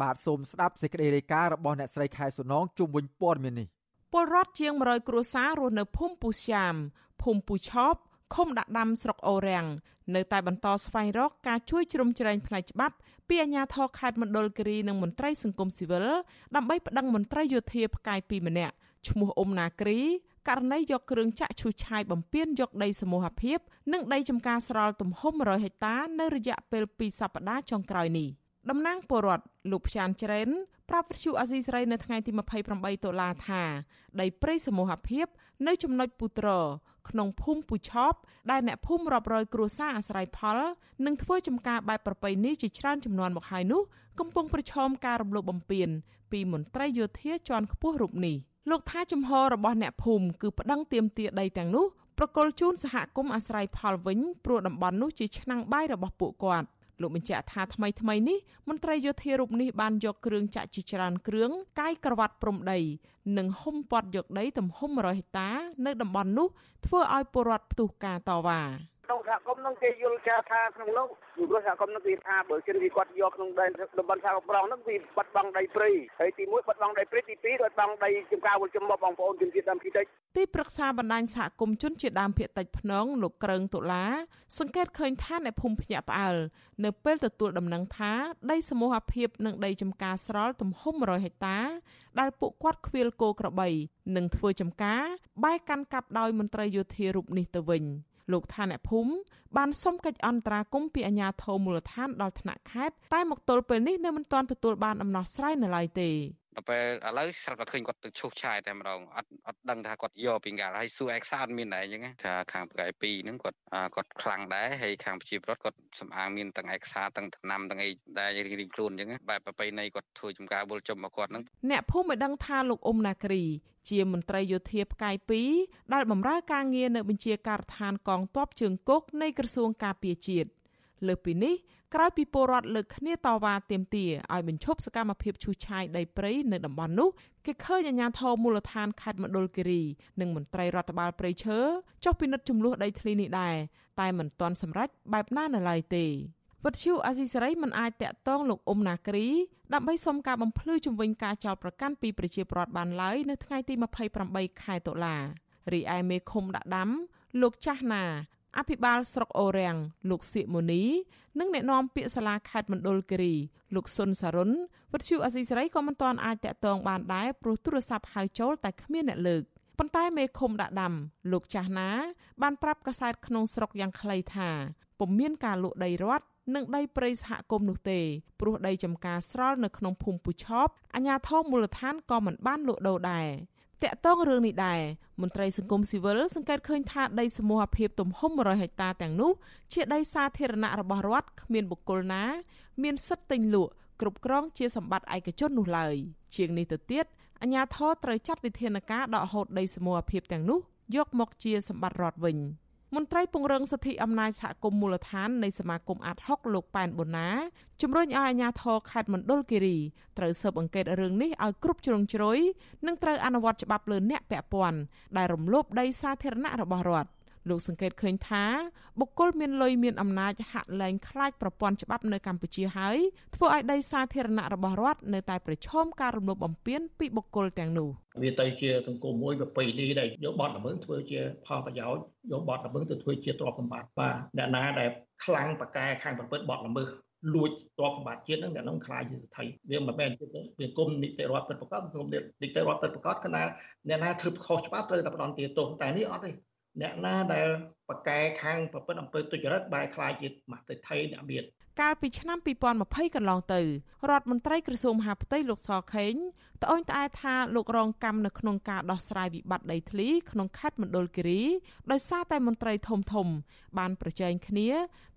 បាទសូមស្ដាប់សេចក្តីរាយការណ៍របស់អ្នកស្រីខែសុនងជុំវិញព័ត៌មាននេះពលរដ្ឋជាង100គ្រួសាររស់នៅភូមិពូស្យាមភូមិពូឆប់ឃុំដាក់ដាំស្រុកអូរាំងនៅតែបន្តស្វែងរកការជួយជ្រោមជ្រែងផ្នែកច្បាប់ពីអាជ្ញាធរខេត្តមណ្ឌលគិរីនិងមន្ត្រីសង្គមស៊ីវិលដើម្បីប្តឹងមន្ត្រីយោធាផ្កាយ2ម្នាក់ឈ្មោះអ៊ុំណាគ្រី ករណីយកគ្រឿងចាក់ឈូសឆាយបំពេញយកដីសមូហភាព និងដីចំការស្រល់ទំហំ100ហិកតា នៅរយៈពេល2សប្តាហ៍ចុងក្រោយនេះតំណាងពលរដ្ឋលោកផ្ចានច្រែនប្រាប់វិទ្យុអាស៊ីសេរីនៅថ្ងៃទី28តុលាថា ដីព្រៃសមូហភាព នៅចំណុចពុត្រក្នុងភូមិពូឆប់ដែលអ្នកភូមិរាប់រយគ្រួសារអាស្រ័យផលនិងធ្វើចំការបែបប្រពៃណីជាច្រើនចំនួនមកហើយនោះកំពុងប្រឈមការរំលោភបំពានពីមន្ត្រីយោធាជាន់ខ្ពស់រូបនេះ លោកថាជំហររបស់អ្នកភូមិគឺប្តឹងទាមទារដីទាំងនោះប្រកុលជូនសហគមន៍អាស្រ័យផលវិញព្រោះតំបន់នោះជាឆ្នាំងបាយរបស់ពួកគាត់លោកបញ្ជាក់ថាថ្មីថ្មីនេះមន្ត្រីយោធារូបនេះបានយកគ្រឿងចាក់ជាច្រើនគ្រឿងកាយក្រវ៉ាត់ព្រំដីនិងហុំព័ទ្ធយកដីទំហំ100ហិកតា នៅតំបន់នោះធ្វើឲ្យពលរដ្ឋផ្ទុះការតវ៉ា ក្នុងសហគមន៍នឹងគេយល់ចាថាក្នុងនោះពីព្រោះសហគមន៍នឹងគេថាបើជនវាគាត់យកក្នុងដីតំបន់សហគមន៍ប្រងនឹងវាបាត់បង់ដីព្រៃហើយទី1បាត់បង់ដីព្រៃទី2បាត់បង់ដីចំការវល់ចំមកបងប្អូនជនជាតិដើមភាគតិចទីប្រឹក្សាបណ្ដាញសហគមន៍ជនជាតិដើមភាគតិចភ្នងលោកក្រើងតុលា សង្កេតឃើញថាអ្នកភូមិភ្ញាក់ផ្អើលនៅពេលទទួលដំណឹងថាដីសមូហភាពនិងដីចំការស្រល់ទំហំ100ហិកតា ដែលពួកគាត់ខ្វៀលគោក្របី និងធ្វើចំការបែកកាន់កាប់ដោយមន្ត្រីយោធារូបនេះទៅវិញ លោកថាអ្នកភូមិបានសុំកិច្ចអន្តរាគមន៍ពីអាជ្ញាធរមូលដ្ឋានដល់ថ្នាក់ខេត្តតែមកទល់ពេលនេះនៅមិនទាន់ទទួលបានដំណោះស្រាយនៅឡើយទេ ដល់ពេលឥឡូវស្រាប់តែឃើញគាត់ទៅឈូសឆាយតែម្ដងអត់អត់ដឹងថាគាត់យកពីកាលហើយសួរឯកសារអត់មានដែរអញ្ចឹងថាខាងប្រកែ2ហ្នឹងគាត់គាត់ខ្លាំងដែរហើយខាងប្រជាពលរដ្ឋគាត់សំអាងមានទាំងឯកសារទាំងដំណាំទាំងអីដែលរៀងរៀងខ្លួនអញ្ចឹងបែបប្រពៃណីគាត់ធ្វើចំការវល់ចំមកគាត់ហ្នឹងអ្នកភូមិបានដឹងថាលោកអ៊ុំណាគ្រីជាមន្ត្រីយោធាផ្កាយ2ដែលបម្រើការងារនៅបញ្ជាការដ្ឋានកងទ័ពជើងគោកនៃក្រសួងការពារជាតិលើសពីនេះ ក្រោយពីពលរដ្ឋលើកគ្នាតវ៉ាទាមទារឲ្យបញ្ឈប់សកម្មភាពឈូសឆាយដីព្រៃនៅតំបន់នោះគេឃើញអាជ្ញាធរមូលដ្ឋានខេត្តមណ្ឌលគិរីនិងមន្ត្រីរដ្ឋបាលព្រៃឈើចុះពិនិត្យចំនួនដីធ្លីនេះដែរតែមិនទាន់សម្រេចបែបណានៅឡើយទេវត្តឈូអាស៊ីសេរីមិនអាចតាក់ទងលោកអ៊ុំណាគ្រីដើម្បីសុំការបំភ្លឺជំវិញការចោទប្រកាន់ពីប្រជាពលរដ្ឋបានឡើយនៅថ្ងៃទី28ខែតុលារីឯមេឃុំដាក់ដាំលោកចាស់ណា អភិបាលស្រុកអូរាំងលោកសៀកមូនី និងអ្នកនាំពាក្យសាលាខេត្តមណ្ឌលគិរីលោកសុនសារុនវិទ្យុអសីសេរីក៏មិនទាន់អាចតាក់ទងបានដែរព្រោះទូរស័ព្ទហៅចូលតែគ្មានអ្នកលើកប៉ុន្តែមេឃុំដាក់ដាំលោកចាស់ណា បានប្រាប់កាសែតក្នុងស្រុកយ៉ាងខ្លីថាពុំមានការលក់ដីរដ្ឋនិងដីព្រៃសហគមន៍នោះទេព្រោះដីចំការស្រល់នៅក្នុងភូមិពូឆប់អាជ្ញាធរមូលដ្ឋានក៏មិនបានលក់ដូរដែរ តាក់ទងរឿងនេះដែរមន្ត្រីសង្គមស៊ីវិលសង្កេតឃើញថាដីសមូហភាពទំហំ100ហិកតាទាំងនោះជាដីសាធារណៈរបស់រដ្ឋគ្មានបុគ្គលណា មានសិទ្ធិទិញលក់គ្រប់គ្រងជាសម្បត្តិឯកជននោះឡើយជាងនេះទៅទៀតអាជ្ញាធរត្រូវចាត់វិធានការដកហូតដីសមូហភាពទាំងនោះយកមកជាសម្បត្តិរដ្ឋវិញ មមន្ត្រីពង្រឹងសិទ្ធិអំណាចសហគមន៍មូលដ្ឋាននៃសមាគមអាត60លោកប៉ែនបូណាជំរុញឲ្យអាជ្ញាធរខេត្តមណ្ឌលគិរីត្រូវស៊ើបអង្កេតរឿងនេះឲ្យគ្រប់ជ្រុងជ្រោយនិងត្រូវអនុវត្តច្បាប់លើអ្នកពាក់ព័ន្ធដែលរំលោភដីសាធារណៈរបស់រដ្ឋ លោកសង្កេតឃើញថាបុគ្គលមានលុយមានអំណាចហាក់លែងខ្លាចប្រព័ន្ធច្បាប់នៅកម្ពុជាហើយធ្វើឲ្យដីសាធារណៈរបស់រដ្ឋនៅតែប្រឈមការរំលោភបំពានពីបុគ្គលទាំងនោះវាទៅជាសង្គមមួយប្រពៃណីដែលយកបទល្មើសធ្វើជាផលប្រយោជន៍យកបទល្មើសទៅធ្វើជាទ្រព្យសម្បត្តិបាទអ្នកណាដែលខ្លាំងបកកែខាងប្រព្រឹត្តបទល្មើសលួចទ្រព្យសម្បត្តិជាតិហ្នឹងតែនឹងខ្លាចជាសទ្ធិវាមិនមែនជាវាគុំនីតិរដ្ឋពិតប្រកបគុំនីតិរដ្ឋពិតប្រកបគឺណាអ្នកណាធ្វើខុសច្បាប់ត្រូវតែផ្ដន់ទាទោសតែនេះអត់ទេ អ្នកណាដែលបកកែខាងប្រពន្ធអំពើទុច្ចរិតបែរខ្លាយជាមហិថីអ្នកមានកាលពីឆ្នាំ2020កន្លងទៅរដ្ឋមន្ត្រីក្រសួងមហាផ្ទៃលោកសខេងត្អូញត្អែថាលោករងកម្មនៅក្នុងការដោះស្រាយវិបត្តិដីធ្លីក្នុងខេត្តមណ្ឌលគិរីដោយសារតែមន្ត្រីធំធំ បានប្រជែងគ្នា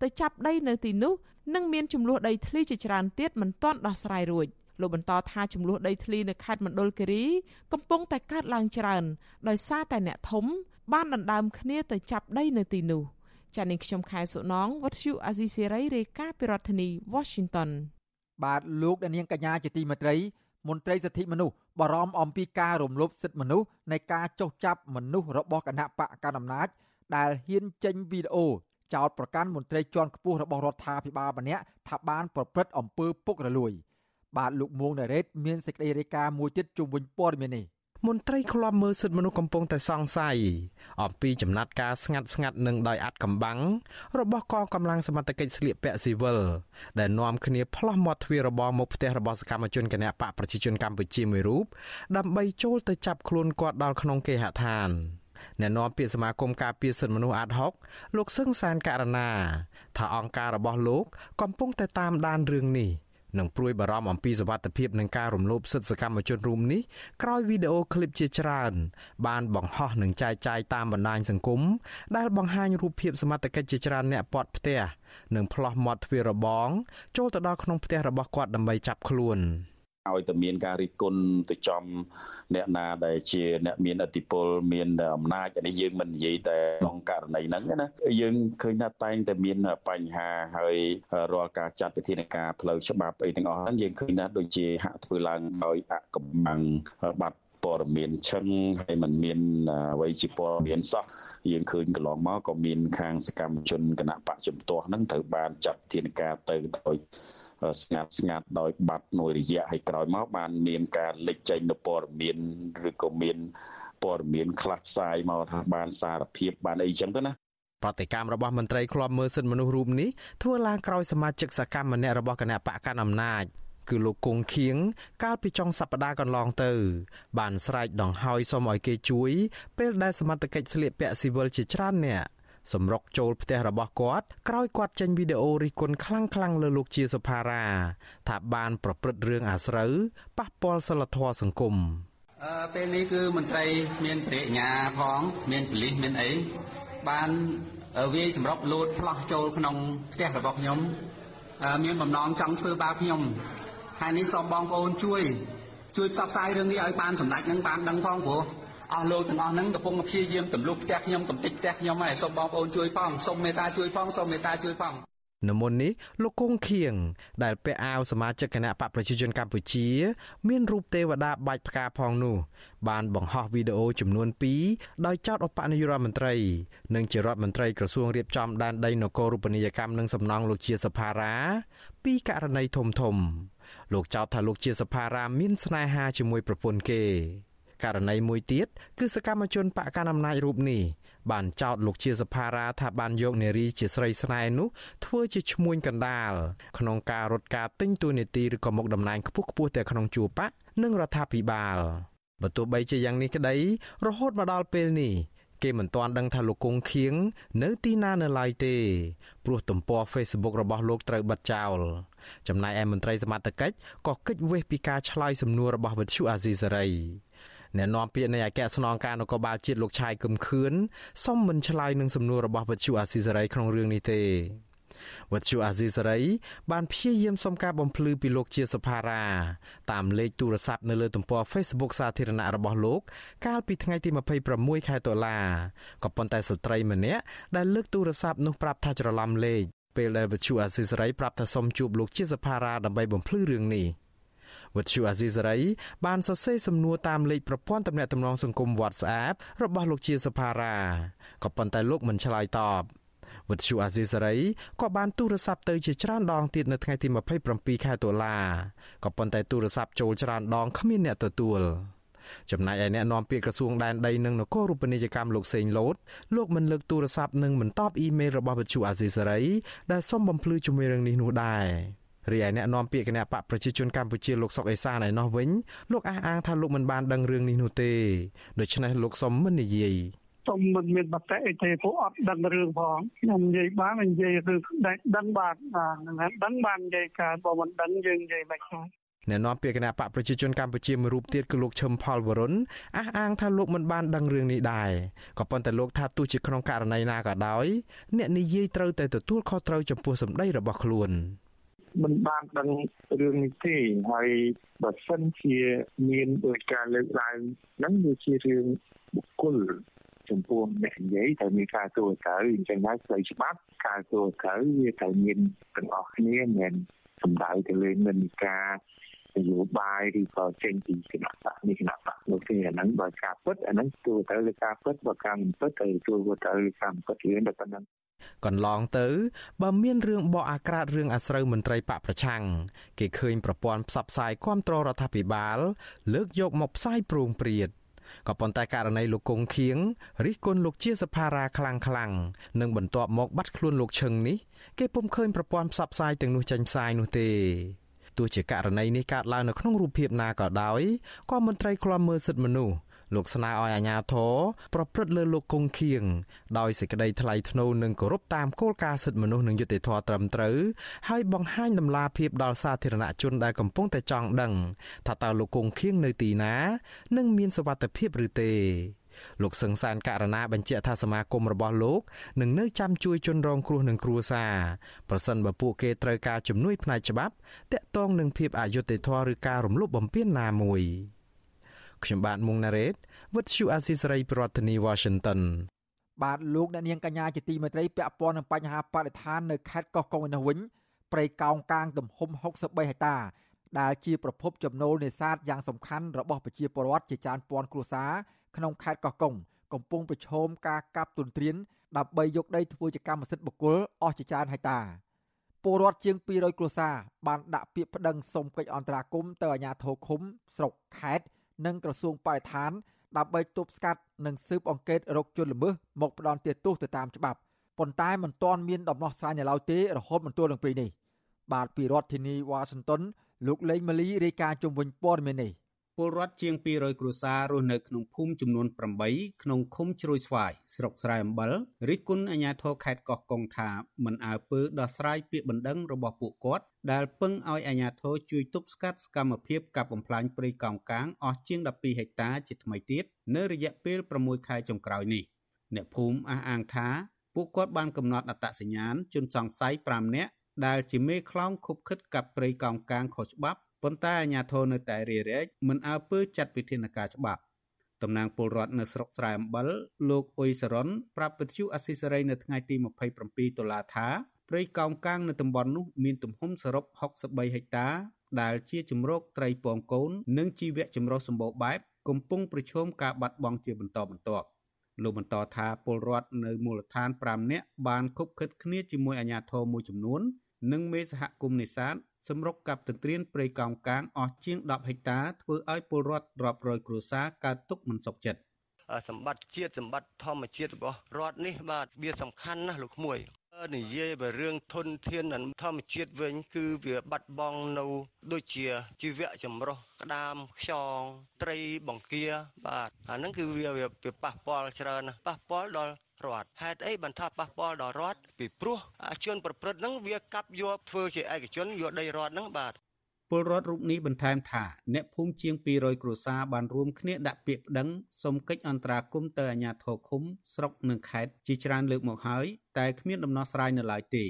ទៅចាប់ដីនៅទីនោះនិងមានចំនួនដីធ្លីជាច្រើនទៀតមិនទាន់ដោះស្រាយរួចលោកបន្តថាចំនួនដីធ្លីនៅខេត្តមណ្ឌលគិរីកំពុងតែកើតឡើងច្រើនដោយសារតែអ្នកធំ បានដណ្ដើមគ្នាទៅចាប់ដីនៅទីនោះចា៎នាងខ្ញុំខែសុណងវត្តឈូអាស៊ីសេរីរាយការណ៍ពីរដ្ឋធានី Washington បាទលោកអ្នកនាងកញ្ញាជាទីមេត្រីមន្ត្រីសិទ្ធិមនុស្សបារម្ភអំពីការរំលោភសិទ្ធិមនុស្សនៃការចុះចាប់មនុស្សរបស់គណៈបកកណ្ដាលអំណាចដែលហ៊ានចេញវីដេអូចោទប្រកាន់មន្ត្រីជាន់ខ្ពស់របស់រដ្ឋាភិបាលម្នាក់ថាបានប្រព្រឹត្តអំពើពុករលួយ បាទលោកមួងណារ៉េតមានសេចក្តីរាយការណ៍មួយទៀតជុំវិញព័ត៌មាននេះ មន្ត្រីឃ្លាំមើលសិទ្ធិមនុស្សកំពុងតែសង្ស័យអំពីចំណាត់ការស្ងាត់ស្ងាត់និងដោយអាត់កំបាំងរបស់កងកម្លាំងសមត្ថកិច្ចស្លៀកពាក់ស៊ីវិលដែលនាំគ្នាផ្លោះមាត់ទ្វាររបងមុខផ្ទះរបស់សកម្មជនគណបកប្រជាជនកម្ពុជាមួយរូបដើម្បីចូលទៅចាប់ខ្លួនគាត់ដល់ក្នុងគេហដ្ឋានអ្នកនាំពាក្យសមាគមការពារសិទ្ធិមនុស្សអាត6លោកសឹងសានករណាថាអង្គការរបស់លោក កំពុងតែតាមដានរឿងនេះ និងព្រួយបារម្ភអំពីសវត្ថិភាពនឹងការរំលោភសិទ្ធិសកម្មជនរួមនេះក្រោយវីដេអូឃ្លីបជាច្រើន បានបង្ហោះនិងចែកចាយតាមបណ្ដាញសង្គមដែលបង្ហាញរូបភាពសមត្ថកិច្ចជាច្រើនអ្នកពាត់ផ្ទះនិងផ្លោះមាត់ទ្វាររបងចូលទៅដល់ក្នុងផ្ទះរបស់គាត់ដើម្បីចាប់ខ្លួន ឲ្យតែមានការរិះគន់ទៅចំអ្នកណាដែលជាអ្នកមានអធិបុលមានអំណាចអានេះយើងមិននិយាយតែក្នុងករណីហ្នឹងណាយើងឃើញថាតែងតែមានបញ្ហាហើយរាល់ការចាត់វិធានការផ្លូវច្បាប់អីទាំងអស់ហ្នឹងយើងឃើញថាដូចជាហាក់ធ្វើឡើងដោយអកំបាំងបាត់ព័ត៌មានឈឹងហើយมันមានអ្វីជាព័ត៌មានសោះយើងឃើញកន្លងមកក៏មានខាងសកម្មជនគណៈបកជំទាស់ហ្នឹងត្រូវបានចាត់ធានការទៅដោយ ស្ងាត់ស្ងាត់ដោយបាត់មួយរយៈហើយក្រោយមកបានមានការលេចចេញនូវព័ត៌មានឬក៏មានព័ត៌មានខ្លះផ្សាយមកថាបានសារភាពបានអីចឹងទៅណាប្រតិកម្មរបស់មន្ត្រីឃ្លាំមើលសិទ្ធិមនុស្សរូបនេះធ្វើឡើងក្រោយសមាជិកសកម្មម្នាក់របស់គណៈបកកណ្ដាលអំណាចគឺលោកគង់ខៀងកាលពីចុងសប្តាហ៍កន្លងទៅ បានស្រែកដង្ហោយសូមឲ្យគេជួយ ពេលដែលសមត្ថកិច្ចស្លៀកពាក់ស៊ីវិលជាច្រើនអ្នក សម្រុកចូលផ្ទះរបស់គាត់ក្រោយគាត់ចេញវីដេអូរិះគន់ខ្លាំងៗលើលោកជាសុផារ៉ាថាបានប្រព្រឹត្តរឿងអាស្រូវប៉ះពាល់សិលធម៌សង្គមអឺពេលនេះគឺមន្ត្រីមានប្រាជ្ញាផងមានប៉ូលីសមានអីបានវាយសម្រុកលូតផ្លោះចូលក្នុងផ្ទះរបស់ខ្ញុំមានបំណងចង់ធ្វើបាបខ្ញុំហើយនេះសូមបងប្អូនជួយ ជួយផ្សព្វផ្សាយរឿងនេះឲ្យបានសម្ដេចនឹងបានដឹងផងព្រោះ អស់លោកទាំងអស់ហ្នឹងកំពុងព្យាយាមទម្លុះផ្ទះខ្ញុំកំទេចផ្ទះខ្ញុំហើយសូមបងប្អូនជួយផងសូមមេត្តាជួយផងសូមមេត្តាជួយផងនៅមុននេះលោកគង់ខៀងដែលពាក់អាវសមាជិកគណៈបកប្រជាជនកម្ពុជា មានរូបទេវតាបាច់ផ្កាផងនោះ បានបង្ហោះវីដេអូចំនួន2ដោយចោទឧបនាយករដ្ឋមន្ត្រីនិងជារដ្ឋមន្ត្រីក្រសួងរៀបចំដែនដីនគររូបនីយកម្មនិងសំណង់លោកជាសភារា ពីករណីធំធំ លោកចោទថាលោកជាសភារាមានស្នេហាជាមួយប្រពន្ធគេ ករណីមួយទៀតគឺសកម្មជនបកកណ្ដាលអំណាចរូបនេះបានចោទលោកជាសភារាថាបានយកនារីជាស្រីស្នេហ៍នោះធ្វើជាឈ្មួញកណ្ដាលក្នុងការរត់ការទិញតួនាទីឬក៏មុខតំណែងខ្ពស់ខ្ពស់តែក្នុងជួរបកនិងរដ្ឋាភិបាលបើទោះបីជាយ៉ាងនេះក្តី រហូតមកដល់ពេលនេះគេមិនទាន់ដឹងថាលោកគង់ខៀងនៅទីណានៅឡើយទេព្រោះទំព័រ Facebook របស់លោកត្រូវបិទចោលចំណែកឯមន្ត្រីសមត្ថកិច្ចក៏កិច្ចវេះពីការឆ្លើយសំណួររបស់វិទ្យុអាស៊ីសេរី អ្នកនាំពាក្យនៃអគ្គស្នងការនគរបាលជាតិលោកឆាយកឹមខឿនសូមមិនឆ្លើយនឹងសំណួររបស់វិទ្យុអាស៊ីសេរីក្នុងរឿងនេះទេវត្តជូអាស៊ីសេរីបានព្យាយាមសុំការបំភ្លឺពីលោកជាសភារា តាមលេខទូរស័ព្ទនៅលើទំព័រ Facebook សាធារណៈរបស់លោក កាលពីថ្ងៃទី26ខែតុលាក៏ប៉ុន្តែស្ត្រីម្នាក់ដែលលើកទូរស័ព្ទនោះប្រាប់ថាច្រឡំលេខពេលដែលវត្តជូអាស៊ីសេរីប្រាប់ថាសុំជួបលោកជាសភារាដើម្បីបំភ្លឺរឿងនេះ វិទ្យុអាស៊ីសេរីបានសរសេរសំណួរតាមលេខប្រព័ន្ធទំនាក់ទំនងសង្គម WhatsApp របស់លោកជាសភារាក៏ប៉ុន្តែលោកមិនឆ្លើយតបវិទ្យុអាស៊ីសេរីក៏បានទូរស័ព្ទទៅជាច្រើនដងទៀតនៅថ្ងៃទី27ខែតុលាក៏ប៉ុន្តែទូរស័ព្ទចូលច្រើនដងគ្មានអ្នកទទួលចំណែកឯអ្នកនាំពាក្យក្រសួងដែនដីនិងនគររូបនីយកម្មលោកសេងលូតលោកមិនលើកទូរស័ព្ទនិងមិនតបអ៊ីមែលរបស់វិទ្យុអាស៊ីសេរីដែលសូមបំភ្លឺជាមួយរឿងនេះនោះដែរ រីឯអ្នកនាំពាក្យគណៈបកប្រជាជនកម្ពុជាលោកសុកអេសានឯណោះវិញលោកអះអាងថាលោកមិនបានដឹងរឿងនេះនោះទេដូច្នេះលោកសុំមិននិយាយសុំមិនមានបតិអីទេពួកអត់ដឹងរឿងផងខ្ញុំនិយាយបាននិយាយគឺដឹងបានបាទដឹងបាននិយាយការបើមិនដឹងយើងនិយាយមិនខ្លាចអ្នកនាំពាក្យគណៈបកប្រជាជនកម្ពុជាមួយរូបទៀតគឺលោកឈឹមផលវរុនអះអាងថាលោកមិនបានដឹងរឿងនេះដែរក៏ប៉ុន្តែលោកថាទោះជាក្នុងករណីណាក៏ដោយអ្នកនិយាយត្រូវតែទទួលខុសត្រូវចំពោះសម្ដីរបស់ខ្លួន មិនបានដឹងរឿងនេះទេហើយបើសិនជាមានដោយការលើកឡើងហ្នឹងវាជារឿងបុគ្គលចំពោះអ្នកនិយាយតែមានការទូទៅអញ្ចឹងហើយផ្លូវច្បាប់ការទូទៅវាត្រូវមានទាំងអស់គ្នាមិនសំដៅទៅលើនិន្នាការនយោបាយឬក៏ចេញពីគណៈបកនេះគណៈបកនោះទេអាហ្នឹងបើការពិតអាហ្នឹងទូទៅលើការពិតបើការមិនពិតទៅទូទៅលើការមិនពិតរឿងតែប៉ុណ្្នឹង កន្លងទៅបើមានរឿងបកអាក្រាតរឿងអាស្រូវមន្ត្រីបកប្រឆាំងគេឃើញប្រព័ន្ធផ្សព្វផ្សាយគ្រប់គ្រងរដ្ឋាភិបាល លើកយកមកផ្សាយប្រងព្រាតក៏ប៉ុន្តែករណីលោកគង់ខៀងរិះគន់លោកជាសភារាខ្លាំងខ្លាំងនិងបន្ទាប់មកបាត់ខ្លួនលោកឈឹងនេះគេពុំឃើញប្រព័ន្ធផ្សព្វផ្សាយទាំងនោះចេញផ្សាយនោះទេទោះជាករណីនេះកើតឡើងនៅក្នុងរូបភាពណាក៏ដោយក៏មន្ត្រីឃ្លាំមើលសិទ្ធិមនុស្ស លោកស្នើឲ្យអាជ្ញាធរប្រព្រឹត្តលើលោកគង់ខៀងដោយសេចក្តីថ្លៃថ្នូរនិងគោរពតាមគោលការណ៍សិទ្ធិមនុស្សនិងយុត្តិធម៌ត្រឹមត្រូវហើយបង្ហាញដំណាភាពដល់សាធារណជនដែលកំពុងតែចង់ដឹង ថាតើលោកគង់ខៀងនៅទីណា និងមានសុវត្ថិភាពឬទេលោកសឹងសានករណីបញ្ជាក់ថាសមាគមរបស់លោកនឹងនៅចាំជួយជនរងគ្រោះនឹងគ្រួសារប្រសិនបើពួកគេត្រូវការជំនួយផ្នែកច្បាប់តាក់ទងនឹងភាពអយុត្តិធម៌ឬការរំលោភបំពានណាមួយ។ ខ្ញុំបាទមុងណារ៉េត With you Asisari ប្រធានាទី Washington បាទលោកអ្នកនាងកញ្ញាជាទីមេត្រីពាក់ព័ន្ធនឹងបញ្ហាបរិស្ថាននៅខេត្តកោះកុងឯនោះវិញព្រៃកោងកាងទំហំ63ហិកតាដែលជាប្រភពចំណូលនេសាទយ៉ាងសំខាន់របស់ប្រជាពលរដ្ឋជាច្រើនពាន់គ្រួសារក្នុងខេត្តកោះកុងកំពុងប្រឈមការកាប់ទុនទ្រានដើម្បីយកដីធ្វើជាកម្មសិទ្ធិបុគ្គលអស់ជាច្រើនហិកតាពលរដ្ឋជាង200គ្រួសារបានដាក់ពាក្យប្តឹងសុំកិច្ចអន្តរាគមន៍ទៅអាជ្ញាធរឃុំស្រុកខេត្ត និងក្រសួងបរិស្ថានដើម្បីទប់ស្កាត់និងស៊ើបអង្កេតរកជនល្មើសមកផ្ដន់ទោសទៅតាមច្បាប់ប៉ុន្តែមិនទាន់មានដំណោះស្រាយនៅឡើយទេរហូតមកទល់នឹងពេលនេះបាទពីរដ្ឋធានីវ៉ាស៊ីនតោនលោកលេងម៉ាលីរាយការណ៍ជុំវិញព័ត៌មាននេះ ពលរដ្ឋជាង200គ្រួសាររស់នៅក្នុងភូមិចំនួន8ក្នុងឃុំជ្រោយស្វាយស្រុកស្រែអំបិលរិះគន់អាជ្ញាធរខេត្តកោះកុងថាមិនអើពើដោះស្រាយពាក្យបណ្ដឹងរបស់ពួកគាត់ដែលពឹងឲ្យអាជ្ញាធរជួយទប់ស្កាត់សកម្មភាពកាប់បំផ្លាញព្រៃកោងកាងអស់ជាង12ហិកតាជាថ្មីទៀតនៅរយៈពេល6ខែចុងក្រោយនេះអ្នកភូមិអះអាងថាពួកគាត់បានកំណត់អត្តសញ្ញាណជនសង្ស័យ5នាក់ដែលជាមេខ្លោងខុបខិតកាប់ព្រៃកោងកាងខុសច្បាប់ ប៉ុន្តែអាជ្ញាធរនៅតែរារែកមិនអើពើចាត់វិធានការច្បាប់តំណាងពលរដ្ឋនៅស្រុកស្រែអំបិលលោកអ៊ុយសរនប្រាប់វិទ្យុអស៊ីសេរីនៅថ្ងៃទី27តុលាថាព្រៃកោងកាងនៅតំបន់នោះមានទំហំសរុប63ហិកតា ដែលជាជំរកត្រីពងកូន និងជីវៈចម្រុះសម្បូរបែបកំពុងប្រឈមការបាត់បង់ជាបន្តបន្ទាប់លោកបន្តថាពលរដ្ឋនៅមូលដ្ឋាន5នាក់បានគប់ខិតគ្នាជាមួយអាជ្ញាធរមួយចំនួន និងមេសហគមន៍នេសាទ សម្រុកកັບទន្ទ្រានព្រៃកោងកាងអស់ជាង10ហិកតាធ្វើឲ្យពលរដ្ឋរាប់រយគ្រួសារកើតទុក្ខមិនសុខចិត្តសម្បត្តិជាតិសម្បត្តិធម្មជាតិរបស់រដ្ឋនេះបាទវាសំខាន់ណាស់លោកក្មួយនិយាយបើរឿងធនធានធម្មជាតិវិញ គឺវាបាត់បង់នៅ ដូចជាជីវៈចម្រុះក្តាម ខ្យងត្រីបង្គា បាទអាហ្នឹងគឺវាវាប៉ះពាល់ច្រើនណាស់ប៉ះពាល់ដល់ រដ្ឋហេតុអីបានថាប៉ះពាល់ដល់រដ្ឋពីព្រោះអាជនប្រព្រឹត្តហ្នឹងវាកាប់យកធ្វើជាឯកជនយកដីរដ្ឋហ្នឹងបាទពលរដ្ឋរូបនេះបន្ថែមថាអ្នកភូមិជាង200គ្រួសារបានរួមគ្នាដាក់ពាក្យប្តឹងសុំកិច្ចអន្តរាគមន៍ទៅអាជ្ញាធរឃុំស្រុកនិងខេត្តជាច្រើនលើកមកហើយតែគ្មានដំណោះស្រាយនៅឡើយទេ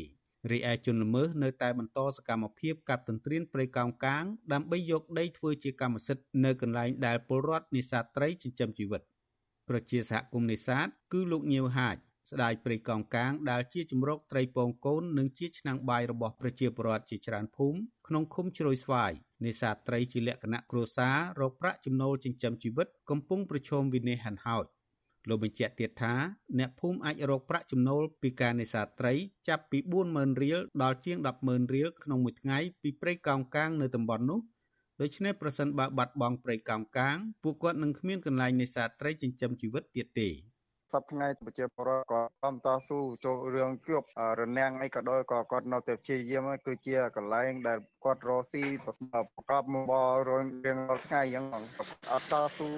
រីឯជនល្មើសនៅតែបន្តសកម្មភាពកាប់ទន្ទ្រានព្រៃកោងកាងដើម្បីយកដីធ្វើជាកម្មសិទ្ធិនៅកន្លែងដែលពលរដ្ឋនេសាទត្រីចិញ្ចឹមជីវិត ប្រជាសហគមន៍នេសាទគឺលោកញៀវហាជស្ដាយព្រៃកោងកាងដែលជាជំរកត្រីពងកូននិងជាឆ្នាំងបាយរបស់ប្រជាពលរដ្ឋជាច្រើនភូមិក្នុងឃុំជ្រោយស្វាយនេសាទត្រីជាលក្ខណៈគ្រួសាររកប្រាក់ចំណូលចិញ្ចឹមជីវិតកំពុងប្រឈមវិនាសហិនហោចលោកបញ្ជាក់ទៀតថាអ្នកភូមិអាចរកប្រាក់ចំណូលពីការនេសាទត្រីចាប់ពី40000រៀលដល់ជាង100,000រៀលក្នុងមួយថ្ងៃពីព្រៃកោងកាងនៅតំបន់នោះ ដូច្នេះប្រសិនបើបាត់បង់ព្រៃកោងកាងពួកគាត់នឹងគ្មានកន្លែងនេសាទត្រីចិញ្ចឹមជីវិតទៀតទេសប្តាហ៍ប្រជាពលរដ្ឋក៏កំតស៊ូចូលរឿងគប់រនាំងអីក៏ដោយក៏គាត់នៅតែព្យាយាមគឺជាកន្លែងដែលគាត់រស់ស៊ីប្រកបមុំបររៀងរាល់ថ្ងៃអញ្ចឹងអត់តស៊ូ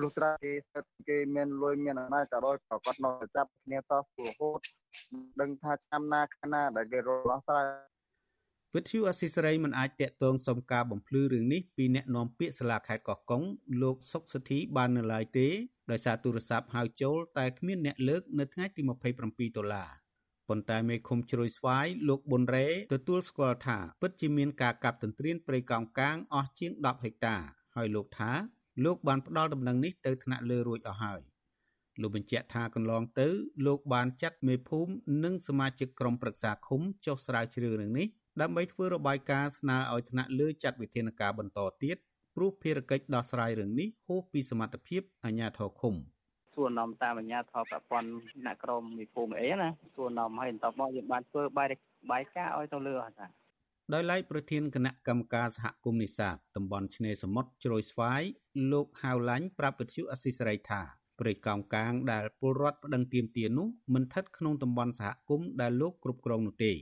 លុះត្រាគេស្ថិតគេមានលុយមានអំណាចក៏ដោយក៏គាត់នៅតែចាប់គ្នាតស៊ូរហូតដឹងថាឆ្នាំណាខាណាដែលគេរស់ស្រ័យ វិទ្យុអស៊ីសេរីមិនអាចតាក់ទងសុំការបំភ្លឺរឿងនេះពីអ្នកនាំពាក្យសាលាខេត្តកោះកុងលោកសុកសុធីបាននៅឡើយទេដោយសារទូរស័ព្ទហៅចូលតែគ្មានអ្នកលើកនៅថ្ងៃទី27ដុល្លារប៉ុន្តែមេឃុំជ្រោយស្វាយលោកប៊ុនរ៉េទទួលស្គាល់ថាពិតជាមានការកាប់ទន្ទ្រានព្រៃកោងកាងអស់ជាង10ហិកតា ហើយលោកថាលោកបានផ្ដល់ដំណឹងនេះទៅថ្នាក់លើរួចអស់ហើយលោកបញ្ជាក់ថាកន្លងទៅ លោកបានចាត់មេភូមិនិងសមាជិកក្រុមប្រឹក្សាឃុំចុះស្រាវជ្រាវរឿងនេះ ដើម្បីធ្វើរបាយការណ៍ស្នើឲ្យថ្នាក់លើចាត់វិធានការបន្តទៀតព្រោះភារកិច្ចដោះស្រាយរឿងនេះហួសពីសមត្ថភាពអាជ្ញាធរឃុំសួរនាំតាមអាជ្ញាធរប្រព័ន្ធអ្នកក្រមវិភូមិអីណាសួរនាំឲ្យបន្តមកយើងបានធ្វើបាយបាយការឲ្យទៅលើអត់ថាដោយឡែកប្រធានគណៈកម្មការសហគមន៍នេសាទតំបន់ឆ្នេរសមុទ្រជ្រោយស្វាយលោកហៅឡាញ់ប្រាប់វិទ្យុអស៊ីសេរីថាព្រៃកោងកាងដែលពលរដ្ឋប្តឹងទាមទារនោះមិនស្ថិតក្នុងតំបន់សហគមន៍ដែលលោកគ្រប់គ្រងនោះទេ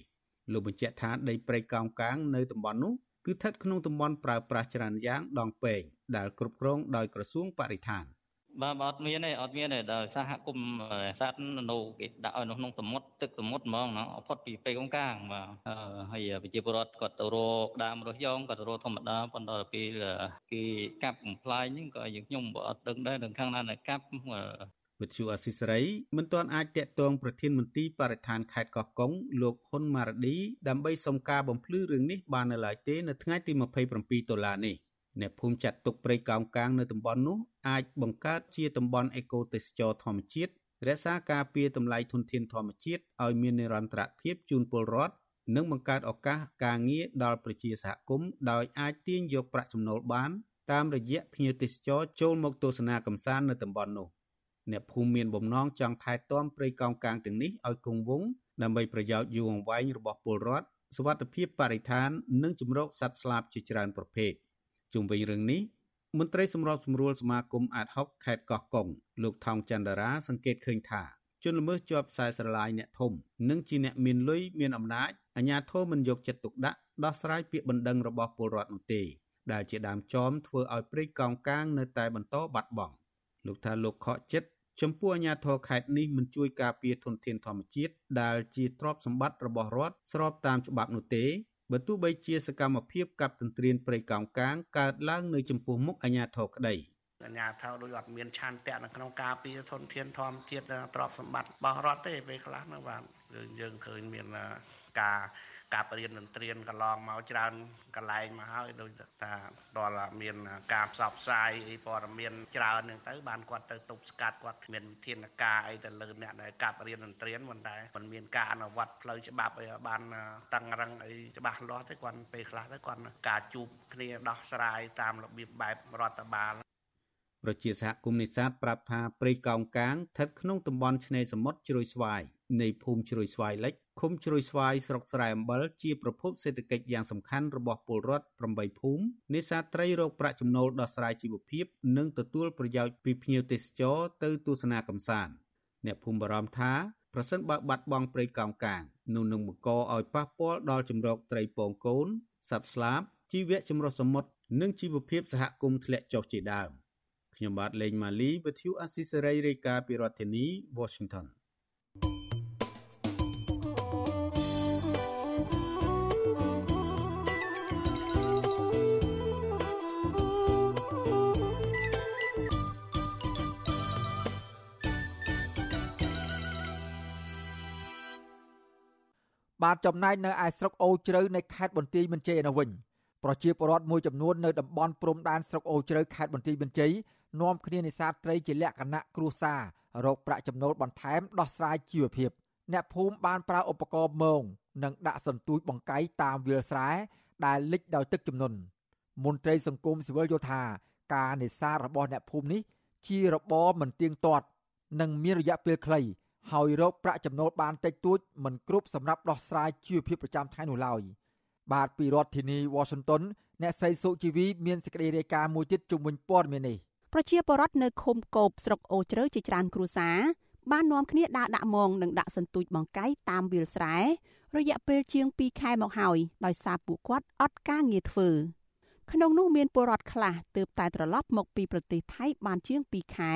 លោកបញ្ជាក់ថាដីព្រៃកោងកាងនៅតំបន់នោះគឺស្ថិតក្នុងតំបន់ប្រើប្រាស់ច្រើនយ៉ាងដងពេងដែលគ្រប់គ្រងដោយក្រសួងបរិស្ថានបាទអត់មានទេអត់មានទេដល់សហគមន៍សត្វនៅគេដាក់ឲ្យនៅក្នុងសមុទ្រទឹកសមុទ្រហ្មងណាផុតពីពេកកងកាងបាទហើយប្រជាពលរដ្ឋគាត់ទៅរកដើមរស់យ៉ងគាត់ទៅរកធម្មតាប៉ុន្តែពេលគេកាប់បំផ្លាញហ្នឹងក៏យើងខ្ញុំក៏អត់ដឹងដែរដល់ខាងណាដែលកាប់ វិទ្យុអស៊ីសេរីមិនទាន់អាចតាក់ទងប្រធានមន្ទីរបរិស្ថានខេត្តកោះកុងលោកហ៊ុនម៉ារ៉ាឌីដើម្បីសុំការបំភ្លឺរឿងនេះបាននៅឡើយទេនៅថ្ងៃទី27ដុល្លារនេះអ្នកភូមិចាត់ទុកព្រៃកោងកាងនៅតំបន់នោះអាចបង្កើតជាតំបន់អេកូទេសចរធម្មជាតិរក្សាការពារតម្លៃធនធានធម្មជាតិឲ្យមាននិរន្តរភាពជូនពលរដ្ឋនិងបង្កើតឱកាសការងារដល់ប្រជាសហគមន៍ដោយអាចទាញយកប្រាក់ចំណូលបានតាមរយៈភ្ញៀវទេសចរចូលមកទស្សនាកម្សាន្តនៅតំបន់នោះ អ្នកភូមិមានបំណងចង់ថែទាំព្រៃកោងកាងទាំងនេះឲ្យគង់វង្សដើម្បីប្រយោជន៍យូរអង្វែងរបស់ពលរដ្ឋសុវត្ថិភាពបរិស្ថាននិងជំរកសត្វស្លាបជាច្រើនប្រភេទជុំវិញរឿងនេះមន្ត្រីសម្របសម្រួលសមាគមអាត6ខេត្តកោះកុងលោកថោងចន្ទរាសង្កេតឃើញថាជនល្មើសជាប់ខ្សែស្រឡាយអ្នកធំនិងជាអ្នកមានលុយមានអំណាចអាជ្ញាធរមិនយកចិត្តទុកដាក់ដោះស្រាយពាក្យបណ្ដឹងរបស់ពលរដ្ឋនោះទេដែលជាដើមចមធ្វើឲ្យព្រៃកោងកាងនៅតែបន្តបាត់បង់លោកថាលោកខកចិត្ត ចំពោះអាជ្ញាធរខេត្តនេះមិនជួយការពារធនធានធម្មជាតិដែលជាទ្រព្យសម្បត្តិរបស់រដ្ឋស្របតាមច្បាប់នោះទេបើទោះបីជាសកម្មភាពកັບទន្ទ្រានព្រៃកោងកាងកើតឡើងនៅចំពោះមុខអាជ្ញាធរក្តីអាញាធរដូចអត់មានឆន្ទៈនៅក្នុងការពារធនធានធម្មជាតិទ្រព្យសម្បត្តិរបស់រដ្ឋទេពេលខ្លះនោះបាទយើងឃើញមាន ការការបរៀនតន្ត្រៀនកន្លងមកច្រើនកន្លែងមកហើយដូចថាដល់មានការផ្សព្វផ្សាយអីព័ត៌មានច្រើនហ្នឹងទៅបានគាត់ទៅទប់ស្កាត់គាត់មានវិធានការអីទៅលើអ្នកដែលកាប់រៀនតន្ត្រៀនមិនតែមិនមានការអនុវត្តផ្លូវច្បាប់អីបានតឹងរឹងអីច្បាស់លាស់ទេគាត់ពេលខ្លះទៅគាត់ការជួបគ្នាដោះស្រាយតាមរបៀបបែបរដ្ឋបាលប្រជាសហគមន៍នេសាទប្រាប់ថាព្រៃកោងកាងស្ថិតក្នុងតំបន់ឆ្នេរសមុទ្រជ្រោយស្វាយ នៃភូមិជ្រោយស្វាយលិចឃុំជ្រោយស្វាយស្រុកស្រែអំបិលជាប្រភពសេដ្ឋកិច្ចយ៉ាងសំខាន់របស់ពលរដ្ឋ8ភូមិនេសាទត្រីរកប្រាក់ចំណូលដោះស្រាយជីវភាពនិងទទួលប្រយោជន៍ពីភ្ញៀវទេសចរទៅទស្សនាកម្សាន្តអ្នកភូមិបារម្ភថាប្រសិនបើបាត់បង់ព្រៃកោងកាងនោះនឹងបង្កឲ្យប៉ះពាល់ដល់ជំរកត្រីពងកូនសត្វស្លាបជីវៈចម្រុះសមុទ្រនិងជីវភាពសហគមន៍ធ្លាក់ចុះជាដើមខ្ញុំបាទលេងម៉ាលីវិទ្យុអស៊ីសេរីរាយការណ៍ពីរដ្ឋធានី Washington បបាទចំណែកនៅឯស្រុកអូជ្រៅនៃខេត្តបន្ទាយមានជ័យនៅវិញប្រជាពលរដ្ឋមួយចំនួននៅតំបន់ព្រំដែនស្រុកអូជ្រៅខេត្តបន្ទាយមានជ័យនាំគ្នានេសាទត្រីជាលក្ខណៈគ្រួសាររកប្រាក់ចំណូលបន្ថែមដោះស្រាយជីវភាព អ្នកភូមិបានប្រើឧបករណ៍មងនិងដាក់សន្ទូចបង្កាយតាមវាលស្រែដែលលិចដោយទឹកជំនន់មន្ត្រីសង្គមស៊ីវិលយល់ថាការនេសាទរបស់អ្នកភូមិនេះជារបរមិនទៀងទាត់ និងមានរយៈពេលខ្លី ហើយរកប្រាក់ចំណូលបានតិចតួចមិនគ្រប់សម្រាប់ដោះស្រាយជីវភាពប្រចាំថ្ងៃនោះឡើយបាទពីរដ្ឋធានី Washington អ្នកស្រីសុជីវីមានសេចក្តីរាយការណ៍មួយទៀតជុំវិញព័ត៌មាននេះប្រជាពលរដ្ឋនៅឃុំកោបស្រុកអូជ្រៅជាច្រើនគ្រួសារបាននាំគ្នាដើរដាក់មងនិងដាក់សន្ទូចបង្កាយតាមវាលស្រែរយៈពេលជាង2ខែមកហើយដោយសារពួកគាត់អត់ការងារធ្វើ ក្នុងនោះមានពលរដ្ឋខ្លះទើបតែត្រឡប់មកពីប្រទេសថៃបានជាង2ខែ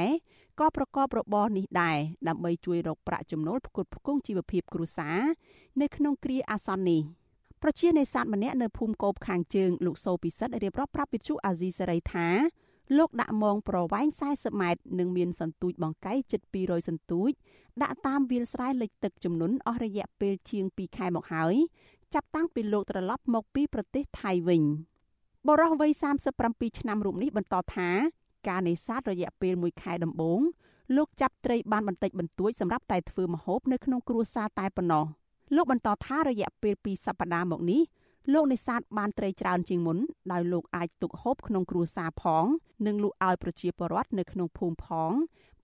ក៏ប្រកបរបរនេះដែរដើម្បីជួយរកប្រាក់ចំណូលផ្គត់ផ្គង់ជីវភាពគ្រួសារនៅក្នុងគ្រាអាសន្ននេះប្រជានេសាទម្នាក់នៅភូមិកោបខាងជើងលោកសូពិសិដ្ឋរៀបរាប់ប្រាប់វិទ្យុអាស៊ីសេរីថាលោកដាក់មងប្រវែង40ម៉ែត្រនិងមានសន្ទូចបង្កាយជិត200សន្ទូចដាក់តាមវាលស្រែលិចទឹកចំនួនអស់រយៈពេលជាង2ខែមកហើយចាប់តាំងពីលោកត្រឡប់មកពីប្រទេសថៃវិញ បរិះវ័យ37ឆ្នាំរូបនេះបន្តថាការនេសាទរយៈពេល1ខែដំបូងលោកចាប់ត្រីបានបន្តិចបន្តួចសម្រាប់តែធ្វើម្ហូបនៅក្នុងគ្រួសារតែប៉ុណ្ណោះលោកបន្តថារយៈពេល2សប្តាហ៍មកនេះលោកនេសាទបានត្រីច្រើនជាងមុនដោយលោកអាចទុកហូបក្នុងគ្រួសារផង និងលក់ឲ្យប្រជាពលរដ្ឋនៅក្នុងភូមិផង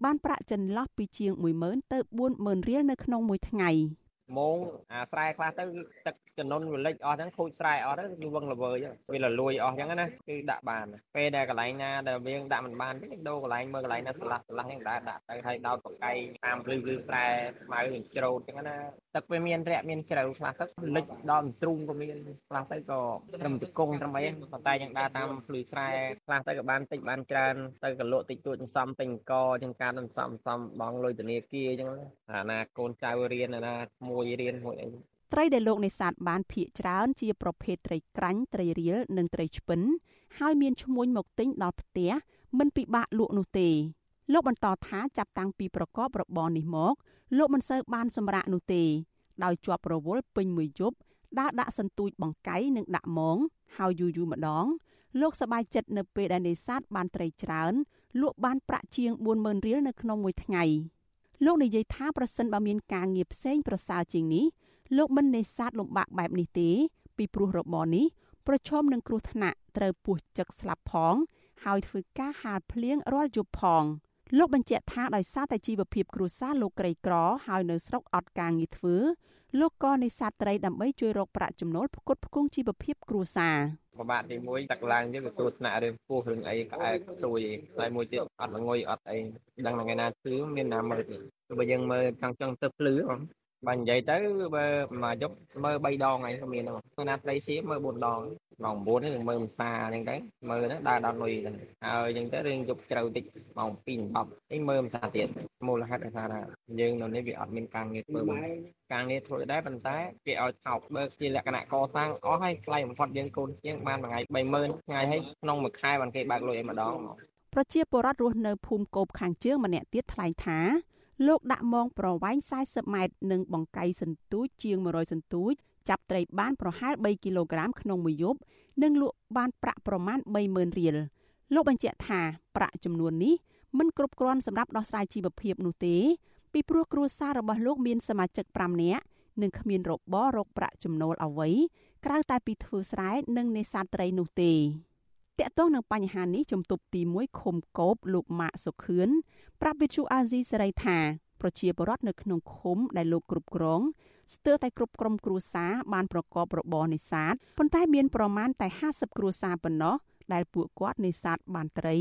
បានប្រាក់ចន្លោះពីជាង10000ទៅ40000រៀលនៅក្នុងមួយថ្ងៃ។ ម៉ោងអាស្រែខ្លះទៅទឹកចំនួនវាលិចអស់ហ្នឹងខូចស្រែអស់ទៅគឺវឹងល្វើយវាលលួយអស់អញ្ចឹងណាគឺដាក់បានពេលដែលកន្លែងណាដែលវាដាក់មិនបានទេដូរកន្លែងមើលកន្លែងណាស្លាស់ស្លាស់អញ្ចឹងដែរដាក់ទៅឲ្យដោតបកៃតាមភ្លឺគឺស្រែស្មៅនឹងច្រូតអញ្ចឹងណាទឹកវាមានរាក់មានជ្រៅខ្លះទៅលិចដល់ទ្រូងក៏មានខ្លះទៅក៏ត្រឹមជង្គង់ត្រឹមអីប៉ុន្តែយ៉ាងដើរតាមភ្លឺស្រែខ្លះទៅក៏បានតិចបានច្រើនទៅក៏លក់តិចតួចសំពេញកអញ្ចឹងការនឹងសំសំបងលុយធនាគារអញ្ចឹងអាណាកូនចៅរៀនអាណាមួយរៀនមួយអីត្រីដែលលោកនេសាទបានភៀកច្រើនជាប្រភេទត្រីក្រាញ់ត្រីរៀលនិងត្រីឆ្ពិនហើយមានឈ្មួញមកទិញដល់ផ្ទះមិនពិបាកលក់នោះទេលោកបន្តថាចាប់តាំងពីប្រកបរបរនេះមកលោកមិនសូវបានសម្រាកនោះទេដោយជាប់រវល់ពេញមួយយប់ដើរដាក់សន្ទូចបង្កៃនិងដាក់មងហើយយូរយូរម្ដង លោកសប្បាយចិត្តនៅពេលដែលនេសាទបានត្រីច្រើនលក់បានប្រាក់ជាង40000រៀលនៅក្នុងមួយថ្ងៃ លោកនិយាយថាប្រសិនបើមានការងារផ្សេងប្រសើរជាងនេះលោកមិននេសាទលំបាកបែបនេះទេ ពីព្រោះរបរនេះប្រឈមនឹងគ្រោះថ្នាក់ត្រូវពោះចឹកស្លាប់ផង ហើយធ្វើការហាលភ្លៀងរាល់យប់ផងលោកបញ្ជាក់ថាដោយសារតែជីវភាពគ្រួសារលោកក្រីក្រហើយនៅស្រុកអត់ការងារធ្វើ លោកក៏នេសាទត្រីដើម្បីជួយរកប្រាក់ចំណូលផ្គត់ផ្គង់ជីវភាពគ្រួសារពិបាកទី1ទឹកឡើងយើងក៏ទស្សនៈរឿងពោះរឿងអីក្អែកទួយហើយមួយទៀតអត់ល្ងុយអត់អីដឹងថ្ងៃណាគឺមានណាមើលទេបើយើងមើលចង់ចង់ទៅភ្លឺបើ និយាយទៅបើមួយយប់មើល3ដងហើយក៏មានហ្នឹងណាត្រីសៀមើល4ដងម៉ោង9ហ្នឹងមើលមិនសាអញ្ចឹងទៅមើលហ្នឹងដើរដល់លុយហ្នឹងហើយអញ្ចឹងទៅរឿងយប់ជ្រៅតិចម៉ោង2 10អីមើលមិនសាទៀតមូលហេតុដោយសារថាយើងនៅនេះវាអត់មានការងារធ្វើការងារធ្វើដែរប៉ុន្តែគេឲ្យថោកបើជាលក្ខណៈកសាងអស់ហើយថ្លៃបំផុតយើងកូនជាងបានមួយថ្ងៃ30000ថ្ងៃហើយក្នុងមួយខែបានគេបើកលុយឲ្យម្ដងប្រជាពលរដ្ឋរស់នៅភូមិកោបខាងជើងម្នាក់ទៀតថ្លែងថា លោកដាក់មងប្រវែង40ម៉ែត្រនិងបង្កៃសន្ទូចជាង100សន្ទូចចាប់ត្រីបានប្រហែល3គីឡូក្រាមក្នុងមួយយប់និងលក់បានប្រាក់ប្រមាណ30000រៀលលោកបញ្ជាក់ថាប្រាក់ចំនួននេះមិនគ្រប់គ្រាន់សម្រាប់ដោះស្រាយជីវភាពនោះទេពីព្រោះគ្រួសាររបស់លោកមានសមាជិក5នាក់និងគ្មានរបររកប្រាក់ចំណូលអ្វីក្រៅតែពីធ្វើស្រែនិងនេសាទត្រីនោះទេ តកតងនឹងបញ្ហានេះជំទប់ទី1ឃុំកោបលោកម៉ាក់សុខឿនប្រាប់វិទ្យុអាស៊ីសេរីថាប្រជាពលរដ្ឋនៅក្នុងឃុំដែលលោកគ្រប់គ្រងស្ទើរតែគ្រប់ក្រុមគ្រួសារបានប្រកបរបរនេសាទប៉ុន្តែមានប្រមាណតែ50គ្រួសារប៉ុណ្ណោះដែលពួកគាត់នេសាទបានត្រី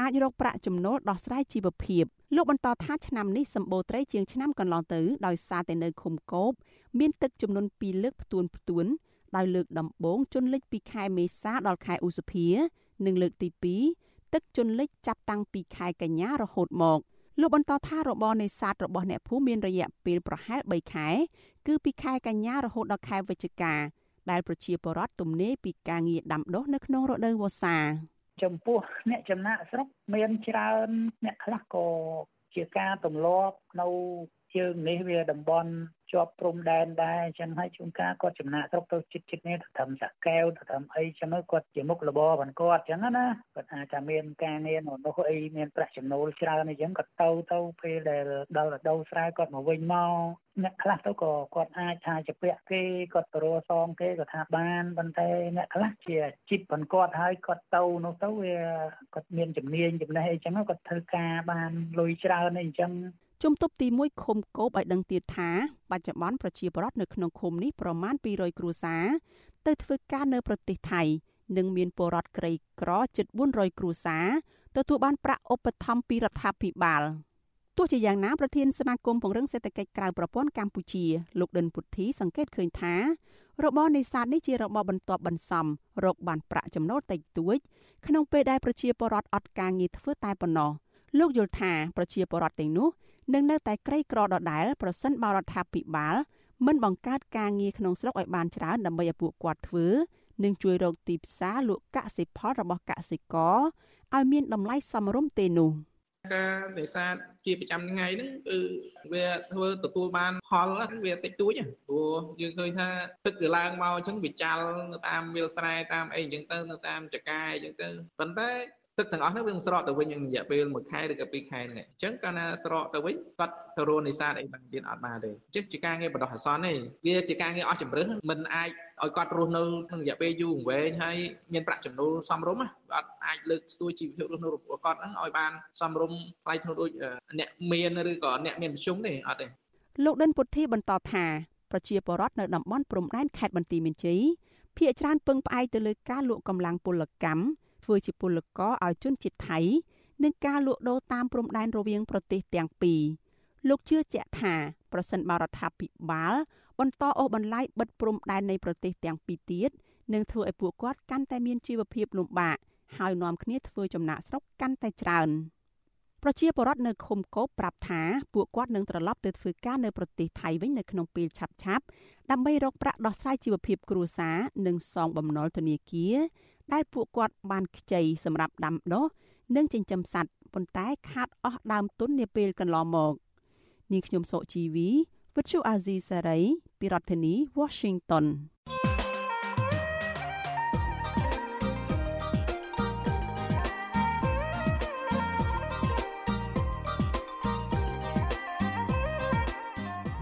អាចរកប្រាក់ចំណូលដោះស្រាយជីវភាពលោកបន្តថាឆ្នាំនេះសម្បូរត្រីជាងឆ្នាំកន្លងទៅដោយសារតែនៅឃុំកោបមានទឹកចំនួន2លើកផ្ទួនផ្ទួន ដោយលើកដំបូងជន់លិចពីខែមេសាដល់ខែឧសភានិងលើកទី2ទឹកជន់លិចចាប់តាំងពីខែកញ្ញារហូតមកលោកបន្តថារបរនេសាទរបស់អ្នកភូមិមានរយៈពេលប្រហែល3ខែ គឺពីខែកញ្ញារហូតដល់ខែវិច្ឆិកាដែលប្រជាពលរដ្ឋទំនេរពីការងារដាំដុះនៅក្នុងរដូវវស្សាចំពោះអ្នកចំណាក់ស្រុកមានច្រើនអ្នកខ្លះក៏ជាការទម្លាប់នៅ ជើងនេះវាតំបន់ជាប់ព្រំដែនដែរអញ្ចឹងហើយជួនកាលគាត់ចំណាក់ស្រុកទៅជិតជិតនេះទៅត្រឹមសាកែវទៅត្រឹមអីចឹងគាត់ជាមុខរបររបស់គាត់អញ្ចឹងណាគាត់អាចថាមានការងារនោះអីមានប្រាក់ចំណូលច្រើនអីចឹងគាត់ទៅទៅពេលដែលដល់រដូវស្រែគាត់មកវិញមកអ្នកខ្លះទៅក៏គាត់អាចថាជាពាក់គេគាត់ទៅរកសងគេក៏ថាបានប៉ុន្តែអ្នកខ្លះជាជីតប៉ុនគាត់ហើយគាត់ទៅនោះទៅវាគាត់មានជំនាញចំណេះអីចឹងគាត់ធ្វើការបានលុយច្រើនអីចឹង ជំទប់ទី1ឃុំគោបឲ្យដឹងទៀតថាបច្ចុប្បន្នប្រជាពលរដ្ឋនៅក្នុងឃុំនេះប្រមាណ200គ្រួសារទៅធ្វើការនៅប្រទេសថៃនិងមានពលរដ្ឋក្រីក្រជិត400គ្រួសារទទួលបានប្រាក់ឧបត្ថម្ភពីរដ្ឋាភិបាលទោះជាយ៉ាងណាប្រធានសមាគមពង្រឹងសេដ្ឋកិច្ចក្រៅប្រព័ន្ធកម្ពុជាលោកដិនពុទ្ធីសង្កេតឃើញថារបរនេសាទនេះជារបរបន្ទាប់បន្សំរកបានប្រាក់ចំណូលតិចតួចក្នុងពេលដែលប្រជាពលរដ្ឋអត់ការងារធ្វើតែប៉ុណ្ណោះលោកយល់ថាប្រជាពលរដ្ឋទាំងនោះ នឹងនៅតែក្រីក្រដដែលប្រសិនបើរដ្ឋាភិបាលមិនបង្កើតការងារក្នុងស្រុកឲ្យបានច្រើនដើម្បីឲ្យពួកគាត់ធ្វើនិងជួយរកទីផ្សារលក់កសិផលរបស់កសិករឲ្យមានតម្លៃសមរម្យទេនោះការនេសាទជាប្រចាំថ្ងៃហ្នឹងគឺវាធ្វើទទួលបានផលវាតិចតួចព្រោះយើងឃើញថាទឹកវាឡើងមកអញ្ចឹងវាចាល់នៅតាមវាលស្រែតាមអីអញ្ចឹងទៅនៅតាមចកាយអញ្ចឹងទៅប៉ុន្តែ ទឹកទាំងអស់នោះវានឹងស្រកទៅវិញក្នុងរយៈពេល1ខែឬក៏2ខែហ្នឹងអញ្ចឹងកាលណាស្រកទៅវិញគាត់ទៅរកនេសាទអីបានទៀតអត់បានទេអញ្ចឹងជាការងារបដោះអាសន្នទេវាជាការងារអស់ជំរឹះមិនអាចឲ្យគាត់រស់នៅក្នុងរយៈពេលយូរអង្វែងហើយមានប្រាក់ចំណូលសមរម្យអត់អាចលើកស្ទួយជីវភាពរស់នៅរបស់គាត់ហ្នឹងឲ្យបានសមរម្យថ្លៃធ្នូដូចអ្នកមានឬក៏អ្នកមានប្រជុំទេអត់ទេលោកដិនពុទ្ធីបន្តថាប្រជាពលរដ្ឋនៅតំបន់ព្រំដែនខេត្តបន្ទាយមានជ័យភាគច្រើនពឹងផ្អែកទៅលើការលក់កម្លាំងពលកម្ម ធ្វើជាពលករឲ្យជនជាតិថៃនិងការលក់ដូរតាមព្រំដែនរវាងប្រទេសទាំងពីរលោកជឿជាក់ថាប្រសិនបរដ្ឋាភិបាល បន្តអូសបន្លាយបិទព្រំដែននៃប្រទេសទាំងពីរទៀតនឹងធ្វើឲ្យពួកគាត់កាន់តែមានជីវភាពលំបាកហើយនាំគ្នាធ្វើចំណាក់ស្រុកកាន់តែច្រើនប្រជាពលរដ្ឋនៅឃុំកោបប្រាប់ថាពួកគាត់នឹងត្រឡប់ទៅធ្វើការនៅប្រទេសថៃវិញនៅក្នុងពេលឆាប់ឆាប់ដើម្បីរកប្រាក់ដោះស្រាយជីវភាពគ្រួសារនិងសងបំណុលធនាគារ ដែលពួកគាត់បានខ្ចីសម្រាប់ដាំដុះនិងចិញ្ចឹមសត្វប៉ុន្តែខាតអស់ដើមទុននាពេលកន្លងមកនាងខ្ញុំសុជីវីវិទ្យុអាស៊ីសេរីពីរដ្ឋធានី Washington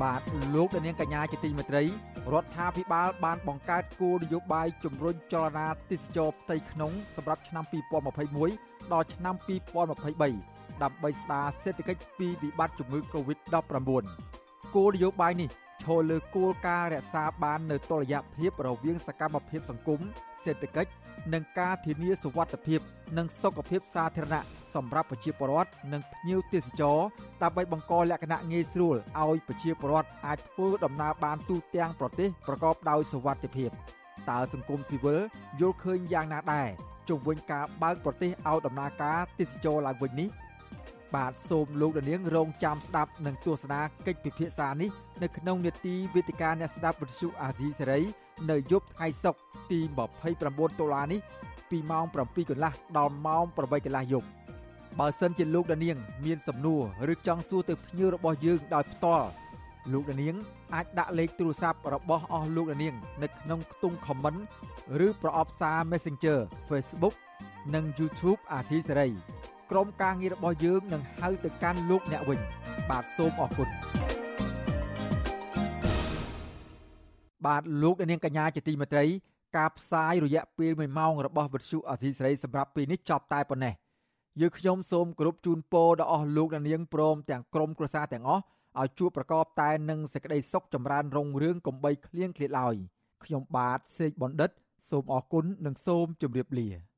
បាទ លោកនាងកញ្ញាជាទីមេត្រីរដ្ឋាភិបាលបានបង្កើតគោលនយោបាយជំរុញចលនាទេសចរផ្ទៃក្នុងសម្រាប់ឆ្នាំ2021ដល់ឆ្នាំ2023ដើម្បីស្ដារសេដ្ឋកិច្ចពីវិបត្តិជំងឺ Covid-19 គោលនយោបាយនេះឈលលើគោលការណ៍រក្សាបាននូវតុល្យភាពរវាងសកម្មភាពសង្គមសេដ្ឋកិច្ច និងការធានាសុវត្ថិភាព និងសុខភាពសាធារណៈសម្រាប់ប្រជាពលរដ្ឋនិងភ្ញៀវទេសចរដើម្បីបង្កលក្ខណៈងាយស្រួលឲ្យប្រជាពលរដ្ឋអាចធ្វើដំណើរបានទូទាំងប្រទេសប្រកបដោយសុវត្ថិភាពតើសង្គមស៊ីវិលយល់ឃើញយ៉ាងណាដែរជុំវិញការបើកប្រទេសឲ្យដំណើរការទេសចរឡើងវិញនេះបាទសូមលោកដានៀងរងចាំស្ដាប់និងទស្សនាកិច្ចពិភាក្សានេះនៅក្នុងនេតិវេទិកាអ្នកស្ដាប់វិទ្យុអាស៊ីសេរី នៅយប់ថ្ងៃសុក្រទី29តុលានេះពីម៉ោង7កន្លះដល់ម៉ោង8កន្លះយប់បើសិនជាលោកដានាង មានសំណួរឬចង់សួរទៅភ្ញៀវរបស់យើងដោយផ្ទាល់លោកដានាងអាចដាក់លេខទូរស័ព្ទរបស់អស់លោកដានាង នៅក្នុងខ្ទង់ comment ឬប្រអប់សារ Messenger Facebook និង YouTube អាស៊ីសេរីក្រុមការងាររបស់យើងនឹងហៅទៅកាន់លោកអ្នកវិញ បាទសូមអរគុណ បាទលោកនាងកញ្ញាជាទីមេត្រីការផ្សាយរយៈពេល1ម៉ោងរបស់វិទ្យុអាស៊ីសេរីសម្រាប់ពេលនេះចប់តែប៉ុណ្ណេះយើងខ្ញុំសូមគោរពជូនពរដល់អស់លោកអ្នកនាងព្រមទាំងក្រុមគ្រួសារទាំងអស់ឲ្យជួបប្រកបតែនឹងសេចក្តីសុខចម្រើនរុងរឿងកំបីគ្លៀងគ្លាតឡើយខ្ញុំបាទសេកបណ្ឌិត សូមអរគុណនិងសូមជម្រាបលា